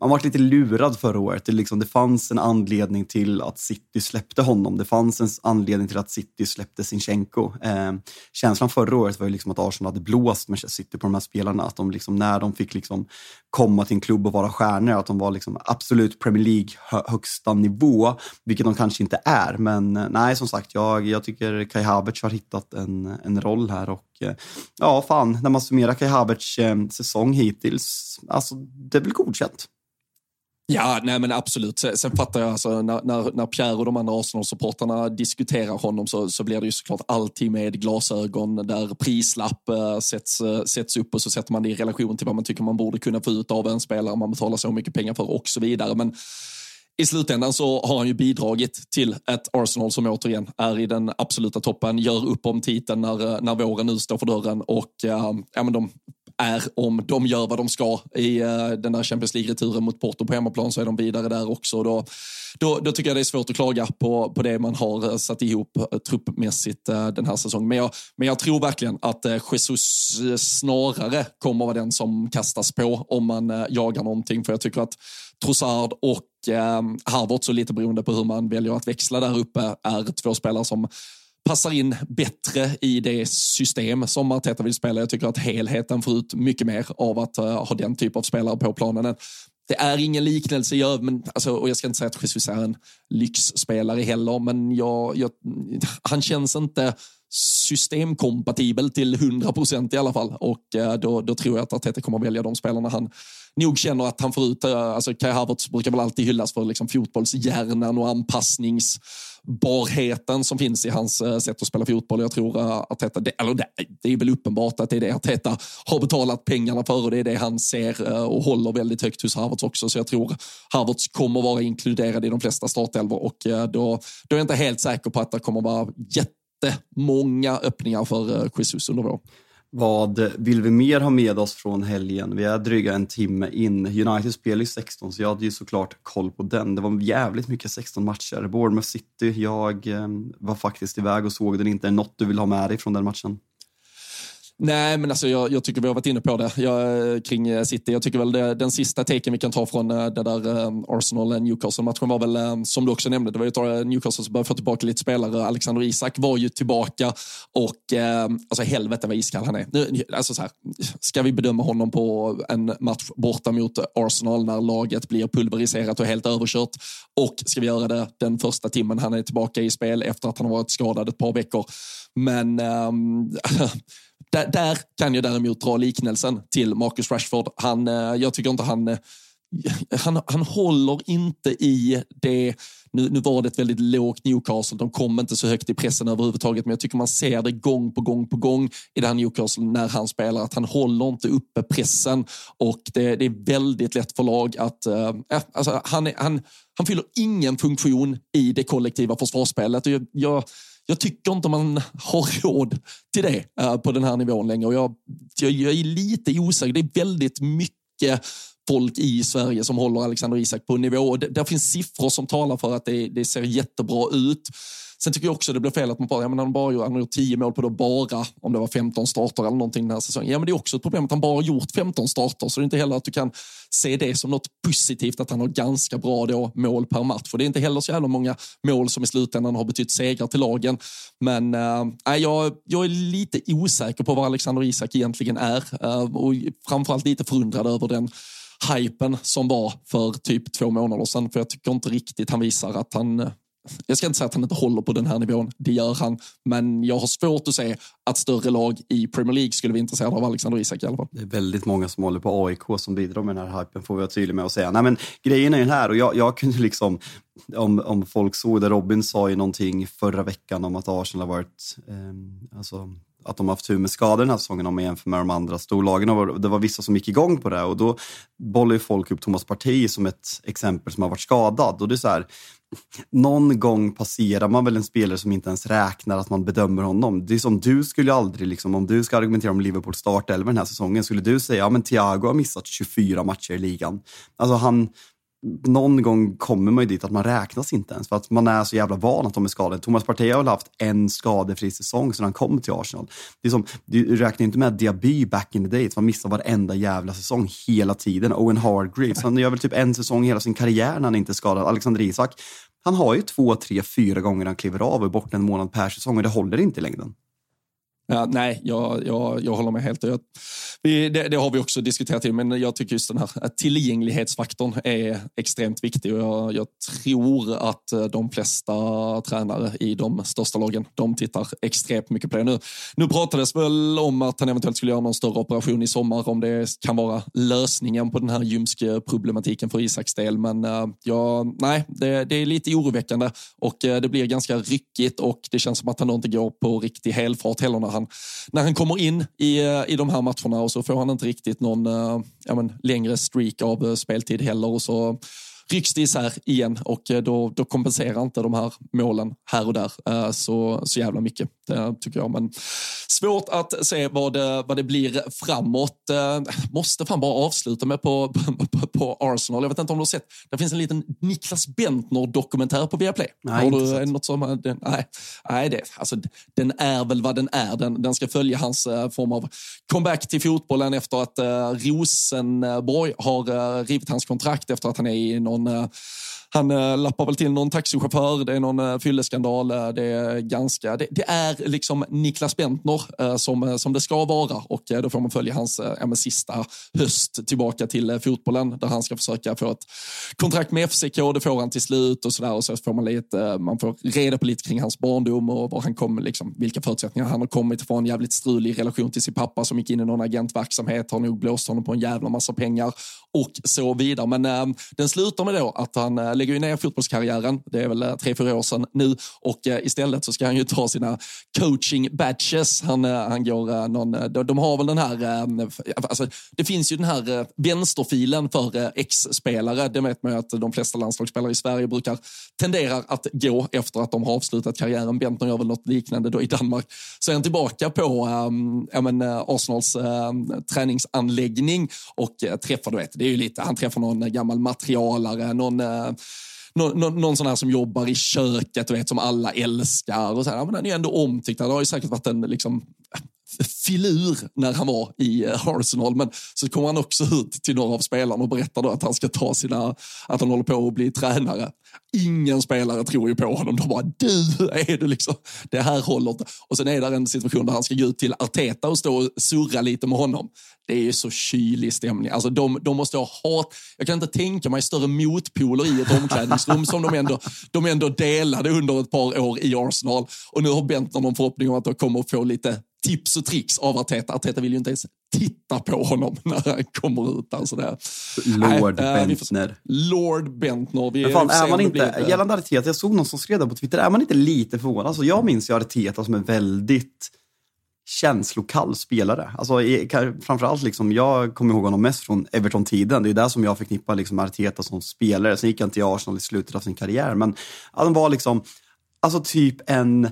man var lite lurad förra året. Det, liksom, det fanns en anledning till att City släppte honom. Det fanns en anledning till att City släppte Sinchenko. Eh, känslan förra året var ju liksom att Arsenal hade blåst med City på de här spelarna. Att de liksom, när de fick liksom komma till en klubb och vara stjärnor, att de var liksom absolut Premier League hö högsta nivå, vilket de kanske inte är. Men eh, nej, som sagt, jag, jag tycker Kai Havertz har hittat en, en roll här och eh, ja, fan, när man summerar Kai Havertz eh, säsong hittills, alltså det är väl godkänt. Ja, nej men absolut. Sen, sen fattar jag, alltså, när, när, när Pierre och de andra Arsenal-supportrarna diskuterar honom så, så blir det ju såklart alltid med glasögon där prislapp äh, sätts, äh, sätts upp och så sätter man det i relation till vad man tycker man borde kunna få ut av en spelare man betalar så mycket pengar för och så vidare. Men i slutändan så har han ju bidragit till ett Arsenal som återigen är i den absoluta toppen, gör upp om titeln när, eh, när våren nu står för dörren och äh, ja, men de är om de gör vad de ska i uh, den där Champions League-returen mot Porto på hemmaplan så är de vidare där också. Då, då, då tycker jag det är svårt att klaga på, på det man har uh, satt ihop uh, truppmässigt uh, den här säsongen. Men jag, men jag tror verkligen att Jesus snarare kommer vara den som kastas på om man jagar någonting. För jag tycker att Trossard och eh, Harvard, så lite beroende på hur man väljer att växla där uppe, är två spelare som passar in bättre i det system som Arteta vill spela. Jag tycker att helheten får ut mycket mer av att uh, ha den typ av spelare på planen. Det är ingen liknelse i men, alltså, och jag ska inte säga att Jesus är en lyxspelare heller, men jag, jag, han känns inte systemkompatibel till 100 procent i alla fall. Och eh, då, då tror jag att Arteta kommer att välja de spelarna han nog känner att han får ut, eh, alltså Kai Havertz brukar väl alltid hyllas för liksom fotbollshjärnan och anpassningsbarheten som finns i hans eh, sätt att spela fotboll. Jag tror att Arteta, det, eller det, det är väl uppenbart att det är det Arteta har betalat pengarna för och det är det han ser och håller väldigt högt hos Havertz också. Så jag tror Havertz kommer vara inkluderad i de flesta startelvor och då, då är jag inte helt säker på att det kommer vara jättemånga öppningar för eh, Jesus under våren. Vad vill vi mer ha med oss från helgen? Vi är dryga en timme in. United spelar ju 16, så jag hade ju såklart koll på den. Det var jävligt mycket 16 matcher. Bournemouth City, jag eh, var faktiskt iväg och såg den inte. Är det något du vill ha med dig från den matchen? Nej, men alltså jag, jag, tycker vi har varit inne på det jag, kring eh, City. Jag tycker väl det, den sista taken vi kan ta från eh, det där eh, Arsenal-Newcastle-matchen var väl, som du också nämnde, det var ju Newcastle som började få tillbaka lite spelare. Alexander Isak var ju tillbaka och eh, alltså helvete vad iskall han är. Nu, alltså så här, ska vi bedöma honom på en match borta mot Arsenal när laget blir pulveriserat och helt överkört och ska vi göra det den första timmen han är tillbaka i spel efter att han har varit skadad ett par veckor. Men eh, Där, där, kan jag däremot dra liknelsen till Marcus Rashford. Han, eh, jag tycker inte han eh, han, han håller inte i det nu, nu var det ett väldigt lågt Newcastle. De kom inte så högt i pressen överhuvudtaget, men jag tycker man ser det gång på gång på gång i det här Newcastle när han spelar, att han håller inte uppe pressen och det, det är väldigt lätt för lag att... Äh, alltså, han, han, han fyller ingen funktion i det kollektiva försvarsspelet. Jag, jag, jag tycker inte man har råd till det eh, på den här nivån längre. Och jag, jag, jag är lite osäker. Det är väldigt mycket folk i Sverige som håller Alexander Isak på nivå. Det, där finns siffror som talar för att det, det ser jättebra ut. Sen tycker jag också det blir fel att man bara, ja, men han, bara han har gjort 10 mål på då bara, om det var 15 starter eller någonting den här säsongen. Ja, men det är också ett problem att han bara har gjort 15 starter, så det är inte heller att du kan se det som något positivt att han har ganska bra då mål per match. För det är inte heller så jävla många mål som i slutändan har betytt segrar till lagen. Men äh, jag, jag är lite osäker på vad Alexander Isak egentligen är äh, och framförallt lite förundrad över den hypen som var för typ två månader sedan. För jag tycker inte riktigt han visar att han eh, jag ska inte säga att han inte håller på den här nivån, det gör han. Men jag har svårt att se att större lag i Premier League skulle vara intresserade av Alexander Isak i alla fall. Det är väldigt många som håller på AIK som bidrar med den här hypen, får vi vara tydliga med att säga. Nej, men grejen är den här, och jag, jag kunde liksom, om, om folk såg det, Robin sa ju någonting förra veckan om att Arsenal har varit, eh, alltså att de har haft tur med skador den här säsongen om man jämför med de andra storlagen. Och det var vissa som gick igång på det och då bollar ju folk upp Thomas Partey som ett exempel som har varit skadad. Och det är så här, någon gång passerar man väl en spelare som inte ens räknar att man bedömer honom. Det är som du skulle aldrig, liksom, om du ska argumentera om Liverpools startelva den här säsongen, skulle du säga ja men Thiago har missat 24 matcher i ligan. Alltså han, någon gång kommer man ju dit att man räknas inte ens för att man är så jävla van att de är skadade. Thomas Partey har väl haft en skadefri säsong sedan han kom till Arsenal. Det är som, du räknar inte med Diaby back in the days, man missar varenda jävla säsong hela tiden. Owen Hargreaves, han gör väl typ en säsong hela sin karriär när han inte är skadad. Alexander Isak, han har ju två, tre, fyra gånger han kliver av och är borta en månad per säsong och det håller inte i längden. Ja, nej, jag, jag, jag håller med helt. Jag, vi, det, det, har vi också diskuterat, men jag tycker just den här eh, tillgänglighetsfaktorn är extremt viktig och jag, jag, tror att eh, de flesta tränare i de största lagen, de tittar extremt mycket på det. Nu, nu pratades väl om att han eventuellt skulle göra någon större operation i sommar, om det kan vara lösningen på den här ljumske problematiken för Isaks del, men eh, ja, nej, det, det är lite oroväckande och det blir ganska ryckigt och det känns som att han inte går på riktig helfart heller när han, när han kommer in i, eh, i de här matcherna och så får han inte riktigt någon eh, ja, men, längre streak av eh, speltid heller och så rycks det isär igen och eh, då, då kompenserar inte de här målen här och där så, så jävla mycket, det tycker jag. Men svårt att se vad det, vad det blir framåt. Måste fan bara avsluta med på, på, på Arsenal. Jag vet inte om du har sett, det finns en liten Niklas Bentner-dokumentär på Viaplay. Nej, har du något som, den, nej, nej det, alltså, den är väl vad den är. Den, den ska följa hans form av comeback till fotbollen efter att Rosenborg har rivit hans kontrakt efter att han är i någon on uh, han äh, lappar väl till någon taxichaufför, det är någon äh, fylleskandal. Äh, det, är ganska, det, det, är liksom Niklas Bentner äh, som, som det ska vara och äh, då får man följa hans äh, sista höst tillbaka till äh, fotbollen där han ska försöka få ett kontrakt med FCK. Det får han till slut och sådär och så får man lite, man får reda på lite kring hans barndom och var han kom, liksom, vilka förutsättningar han har kommit ifrån. Jävligt strulig relation till sin pappa som gick in i någon agentverksamhet, har nog blåst honom på en jävla massa pengar och så vidare. Men den slutar med då att han lägger ju ner fotbollskarriären. Det är väl eh, tre, fyra år sedan nu och eh, istället så ska han ju ta sina coaching batches. Han, eh, han går någon, de har väl den här, alltså, det finns ju den här vänsterfilen för ex-spelare. Det vet man ju att de flesta landslagsspelare i Sverige brukar tenderar att gå efter att de har avslutat karriären. Bentner gör väl något liknande då i Danmark. Så är han tillbaka på ehm, ja men, Arsenals äh, träningsanläggning och äh, träffar, du vet, det är ju lite, han träffar någon gammal materialare, någon äh, någon, någon sån här som jobbar i köket, du vet, som alla älskar. Och så här, men den är ju ändå omtyckt. Det har ju säkert varit en liksom, filur när han var i eh, Arsenal. Men så kommer han också ut till några av spelarna och berättar då att han ska ta sina, att han håller på att bli tränare. Ingen spelare tror ju på honom. De bara, du är du liksom, det här håller inte. Och sen är det en situation där han ska gå ut till Arteta och stå och surra lite med honom. Det är ju så kylig stämning. Alltså de, de måste ha hat. Jag kan inte tänka mig större motpoler i ett omklädningsrum som de ändå, de ändå delade under ett par år i Arsenal. Och nu har Bentner någon förhoppning om att de kommer att få lite tips och tricks av Arteta. Arteta vill ju inte ens titta på honom när han kommer ut. Alltså det. Lord Nej, Bentner. Lord Bentner. Vi, Men fan, är man inte, blir, gällande Arteta, jag såg någon som skrev det på Twitter, är man inte lite förvånad? Alltså, jag minns ju Arteta som en väldigt känslokall spelare. Alltså, framförallt, liksom, jag kommer ihåg honom mest från Everton-tiden. Det är där som jag förknippar liksom, Arteta som spelare. Sen gick han till Arsenal i slutet av sin karriär. Men han var liksom, alltså typ en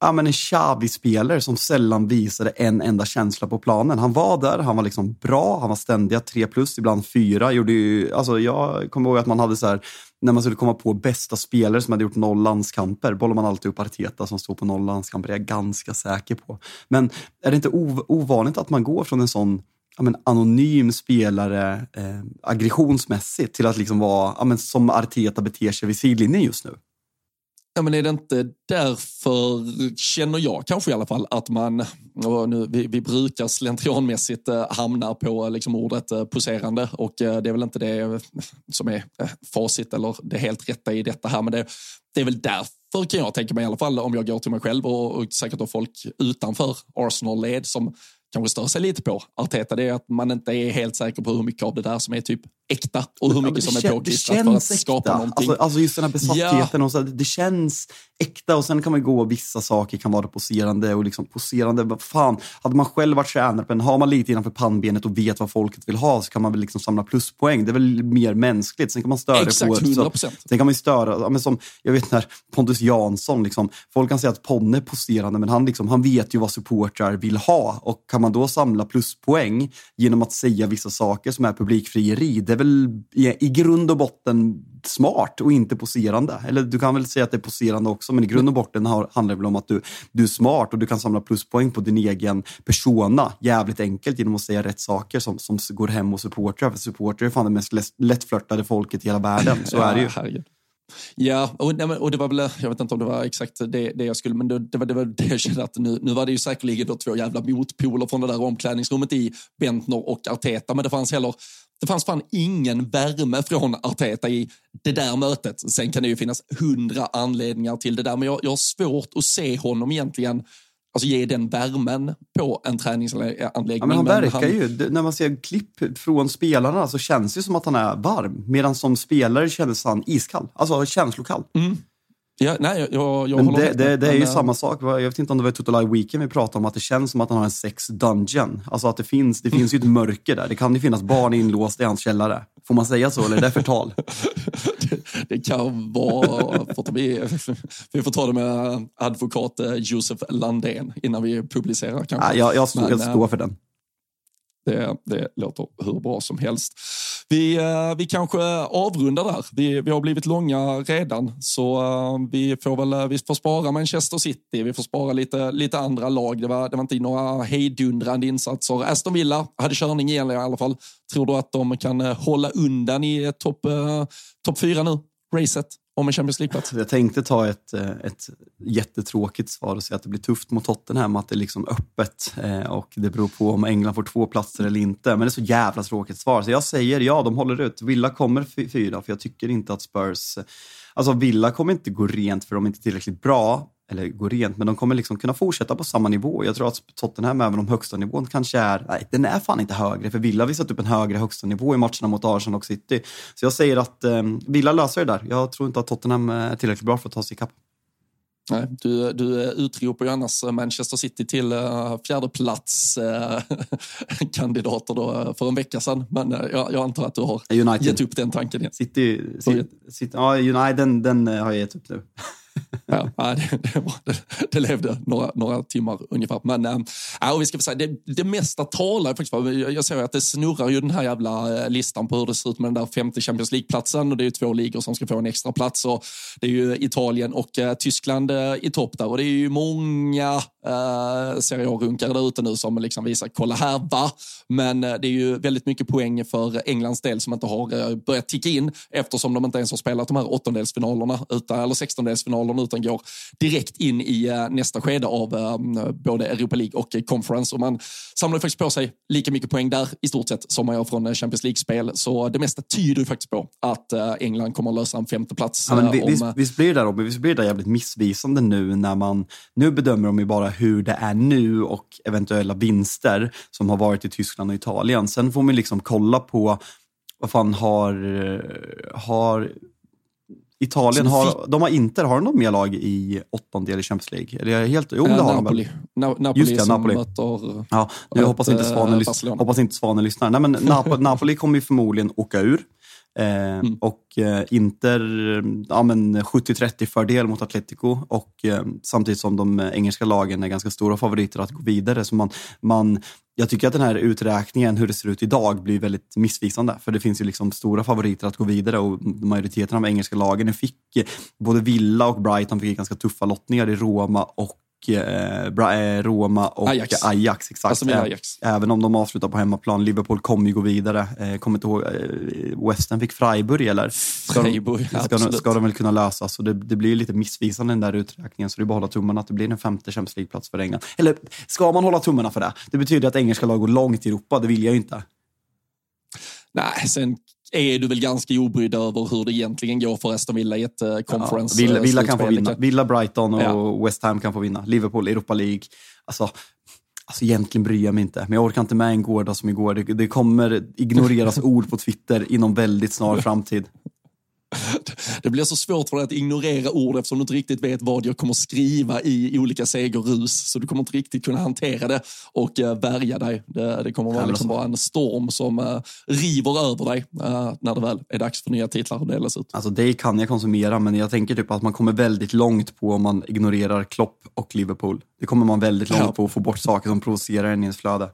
ja, men en Xavi-spelare som sällan visade en enda känsla på planen. Han var där, han var liksom bra, han var ständiga tre plus, ibland fyra. Gjorde ju, alltså jag kommer ihåg att man hade så här, när man skulle komma på bästa spelare som hade gjort noll landskamper, bollar man alltid upp Arteta som står på noll landskamper, det är jag ganska säker på. Men är det inte ovanligt att man går från en sån ja, men, anonym spelare eh, aggressionsmässigt till att liksom vara, ja, men, som Arteta beter sig vid sidlinjen just nu? Ja, men är det inte därför, känner jag kanske i alla fall, att man, nu, vi, vi brukar slentrianmässigt eh, hamna på eh, liksom, ordet eh, poserande. Och det är väl inte det som är facit eller det helt rätta i detta här, men det, det är väl därför kan jag tänka mig i alla fall om jag går till mig själv och, och säkert då folk utanför Arsenal-led som kanske stör sig lite på Arteta, det är att man inte är helt säker på hur mycket av det där som är typ äkta och hur mycket som är påklistrat för att skapa äkta. någonting. Alltså, alltså just den här besattheten, ja. och så, det känns äkta och sen kan man gå och vissa saker kan vara poserande och liksom poserande. Fan, hade man själv varit tränare på en, har man lite innanför pannbenet och vet vad folket vill ha så kan man väl liksom samla pluspoäng. Det är väl mer mänskligt. Sen kan man störa Exakt, på... 100%. Så, sen kan man ju störa, men som, jag vet när Pontus Jansson, liksom, folk kan säga att Ponne är poserande men han, liksom, han vet ju vad supportrar vill ha och kan man då samla pluspoäng genom att säga vissa saker som är publikfrieri, det är väl i, grund och botten smart och inte poserande. Eller du kan väl säga att det är poserande också, men i grund och botten handlar det väl om att du, du är smart och du kan samla pluspoäng på din egen persona jävligt enkelt genom att säga rätt saker som, som går hem hos supportrar. För supportrar är fan det mest lättflörtade folket i hela världen. Så är det ju. Ja, och, och, det var väl, jag vet inte om det var exakt det, det jag skulle, men det, det, var, det var det jag kände att nu, nu var det ju säkerligen då två jävla motpoler från det där omklädningsrummet i Bentner och Arteta, men det fanns heller det fanns fan ingen värme från Arteta i det där mötet. Sen kan det ju finnas hundra anledningar till det där, men jag, jag har svårt att se honom egentligen alltså ge den värmen på en träningsanläggning. Ja, men han verkar han... ju, när man ser klipp från spelarna så känns det som att han är varm. Medan som spelare kändes han iskall, alltså känslokall. Mm. Ja, nej, jag, jag men det, det, det, är ju men, samma sak. Jag vet inte om det var Total Live Weekend vi pratade om, att det känns som att han har en sex dungeon. Alltså att det finns, det finns ju ett mörker där. Det kan ju finnas barn inlåsta i hans källare. Får man säga så eller är det förtal? det, kan vara, vi får ta det med advokat eh, Josef Landén innan vi publicerar kanske. Ja, jag, jag, står, jag står för den. Det, det låter hur bra som helst. Vi, eh, vi kanske avrundar där. Vi, vi har blivit långa redan, så eh, vi får väl eh, vi får spara Manchester City. Vi får spara lite, lite andra lag. Det var, det var inte några hejdundrande insatser. Aston Villa hade körning igen i alla fall. Tror du att de kan hålla undan i topp top fyra nu? Racet? om en Champions League-plats? Jag tänkte ta ett, eh, ett jättetråkigt svar och säga att det blir tufft mot Tottenham, att det är liksom öppet eh, och det beror på om England får två platser eller inte. Men det är så jävla tråkigt svar. Så jag säger ja, de håller ut. Villa kommer fyra, för jag tycker inte att Spurs... Alltså Villa kommer inte gå rent för de är inte tillräckligt bra eller gå rent, men de kommer liksom kunna fortsätta på samma nivå. Jag tror att Tottenham, även om högsta nivån kanske är, nej, den är fan inte högre, för Villa har visat upp en högre högsta nivå i matcherna mot Arsenal och City. Så jag säger att eh, Villa löser det där. Jag tror inte att Tottenham är tillräckligt bra för att ta sig ikapp. Nej, du, du utropar ju annars Manchester City till uh, fjärdeplats uh, kandidater då, för en vecka sedan. Men uh, jag, jag antar att du har United. gett upp den tanken igen. City, City, City ja, United den, den har jag gett upp nu ja, det, det, det, levde några, några timmar ungefär. Men äh, och vi ska säga, det, det mesta talar faktiskt för, jag ser att det snurrar ju den här jävla eh, listan på hur det ser ut med den där femte Champions League-platsen. Och det är ju två ligor som ska få en extra plats. Och det är ju Italien och äh, Tyskland äh, i topp där. Och det är ju många äh, Serie A-runkare där ute nu som liksom visar, kolla här va? Men äh, det är ju väldigt mycket poäng för Englands del som inte har äh, börjat ticka in eftersom de inte ens har spelat de här åttondelsfinalerna, utan, eller sextondelsfinalerna utan går direkt in i uh, nästa skede av uh, både Europa League och Conference. Och man samlar faktiskt på sig lika mycket poäng där i stort sett som man gör från Champions League-spel. Så det mesta tyder faktiskt på att uh, England kommer att lösa en femteplats. Ja, men vi, om, visst, visst blir det där, Robin, visst blir det jävligt missvisande nu när man, nu bedömer de ju bara hur det är nu och eventuella vinster som har varit i Tyskland och Italien. Sen får man liksom kolla på vad fan har, har Italien har, de har inte, har de något mer lag i åttondel i Champions League? Eller helt, jo, det har Napoli. de väl. Na Napoli Just det, som Napoli. möter... Ja, nu hoppas inte eh, Svanen, hoppas inte Svanen lyssnar. Nej, men Nap- Napoli kommer ju förmodligen åka ur. Eh, Mm. Och eh, Inter, ja, men 70-30 fördel mot Atletico och eh, samtidigt som de engelska lagen är ganska stora favoriter att gå vidare. Så man, man, jag tycker att den här uträkningen, hur det ser ut idag, blir väldigt missvisande. För det finns ju liksom stora favoriter att gå vidare och majoriteten av engelska lagen fick, både Villa och Brighton fick ganska tuffa lottningar i Roma och Roma och Ajax. Ajax exakt. Alltså, Ä- Ajax. Även om de avslutar på hemmaplan. Liverpool kommer ju gå vidare. Eh, kommer inte ihåg, eh, West Ham fick Freiburg eller? Ska de, Freiburg, ska, de, ska de väl kunna lösa. Så det, det blir lite missvisande den där uträkningen. Så det är bara att hålla tummarna att det blir en femte Champions League-plats för England. Eller ska man hålla tummarna för det? Det betyder att engelska lag går långt i Europa. Det vill jag ju inte. Nej, sen är du väl ganska obrydd över hur det egentligen går för Aston Villa i ett eh, conference. Villa, eh, Villa kan få vinna. Villa, Brighton och Ja. West Ham kan få vinna. Liverpool, Europa League. Alltså, alltså egentligen bryr jag mig inte. Men jag orkar inte med en gårdag som igår. Det, det kommer ignoreras ord på Twitter inom väldigt snar framtid. Det blir så svårt för dig att ignorera ord eftersom du inte riktigt vet vad jag kommer skriva i olika segerrus. Så du kommer inte riktigt kunna hantera det och uh, värja dig. Det, det kommer vara liksom bara en storm som uh, river över dig uh, när det väl är dags för nya titlar att delas ut. Alltså det kan jag konsumera, men jag tänker typ att man kommer väldigt långt på om man ignorerar Klopp och Liverpool. Det kommer man väldigt långt Ja. på att få bort saker som provocerar en i ens flöde.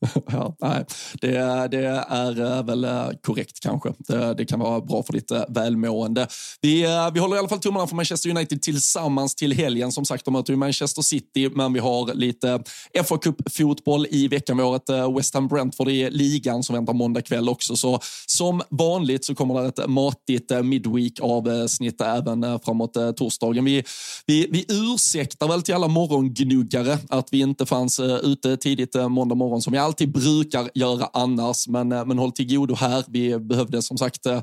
Ja, nej, det, det är eh, väl eh, korrekt kanske. Det, det kan vara bra för ditt eh, välmående. Vi, vi håller i alla fall tummarna för Manchester United tillsammans till helgen. Som sagt, de möter ju Manchester City, men vi har lite fa Cup-fotboll i veckan. Vi har ett West Ham Brentford i ligan som väntar måndag kväll också. Så som vanligt så kommer det ett matigt midweek-avsnitt även framåt torsdagen. Vi, vi, vi ursäktar väl till alla morgongnuggare att vi inte fanns ute tidigt måndag morgon som vi alltid brukar göra annars. Men, eh, men håll till godo här. Vi behövde som sagt eh,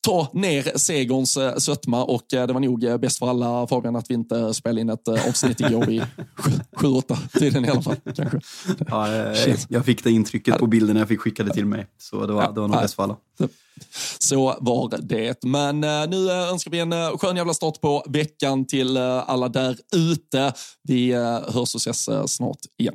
ta ner segerns eh, sötma och det var nog bäst för alla Fabian att vi inte spelade in ett avsnitt igår vid 7-8 tiden i alla fall. Kanske. Ja, jag fick det intrycket på bilderna jag fick skickade till mig. Så det var, det var nog bäst för alla. Så var det. Men nu önskar vi en skön jävla start på veckan till alla där ute. Vi hörs och ses snart igen.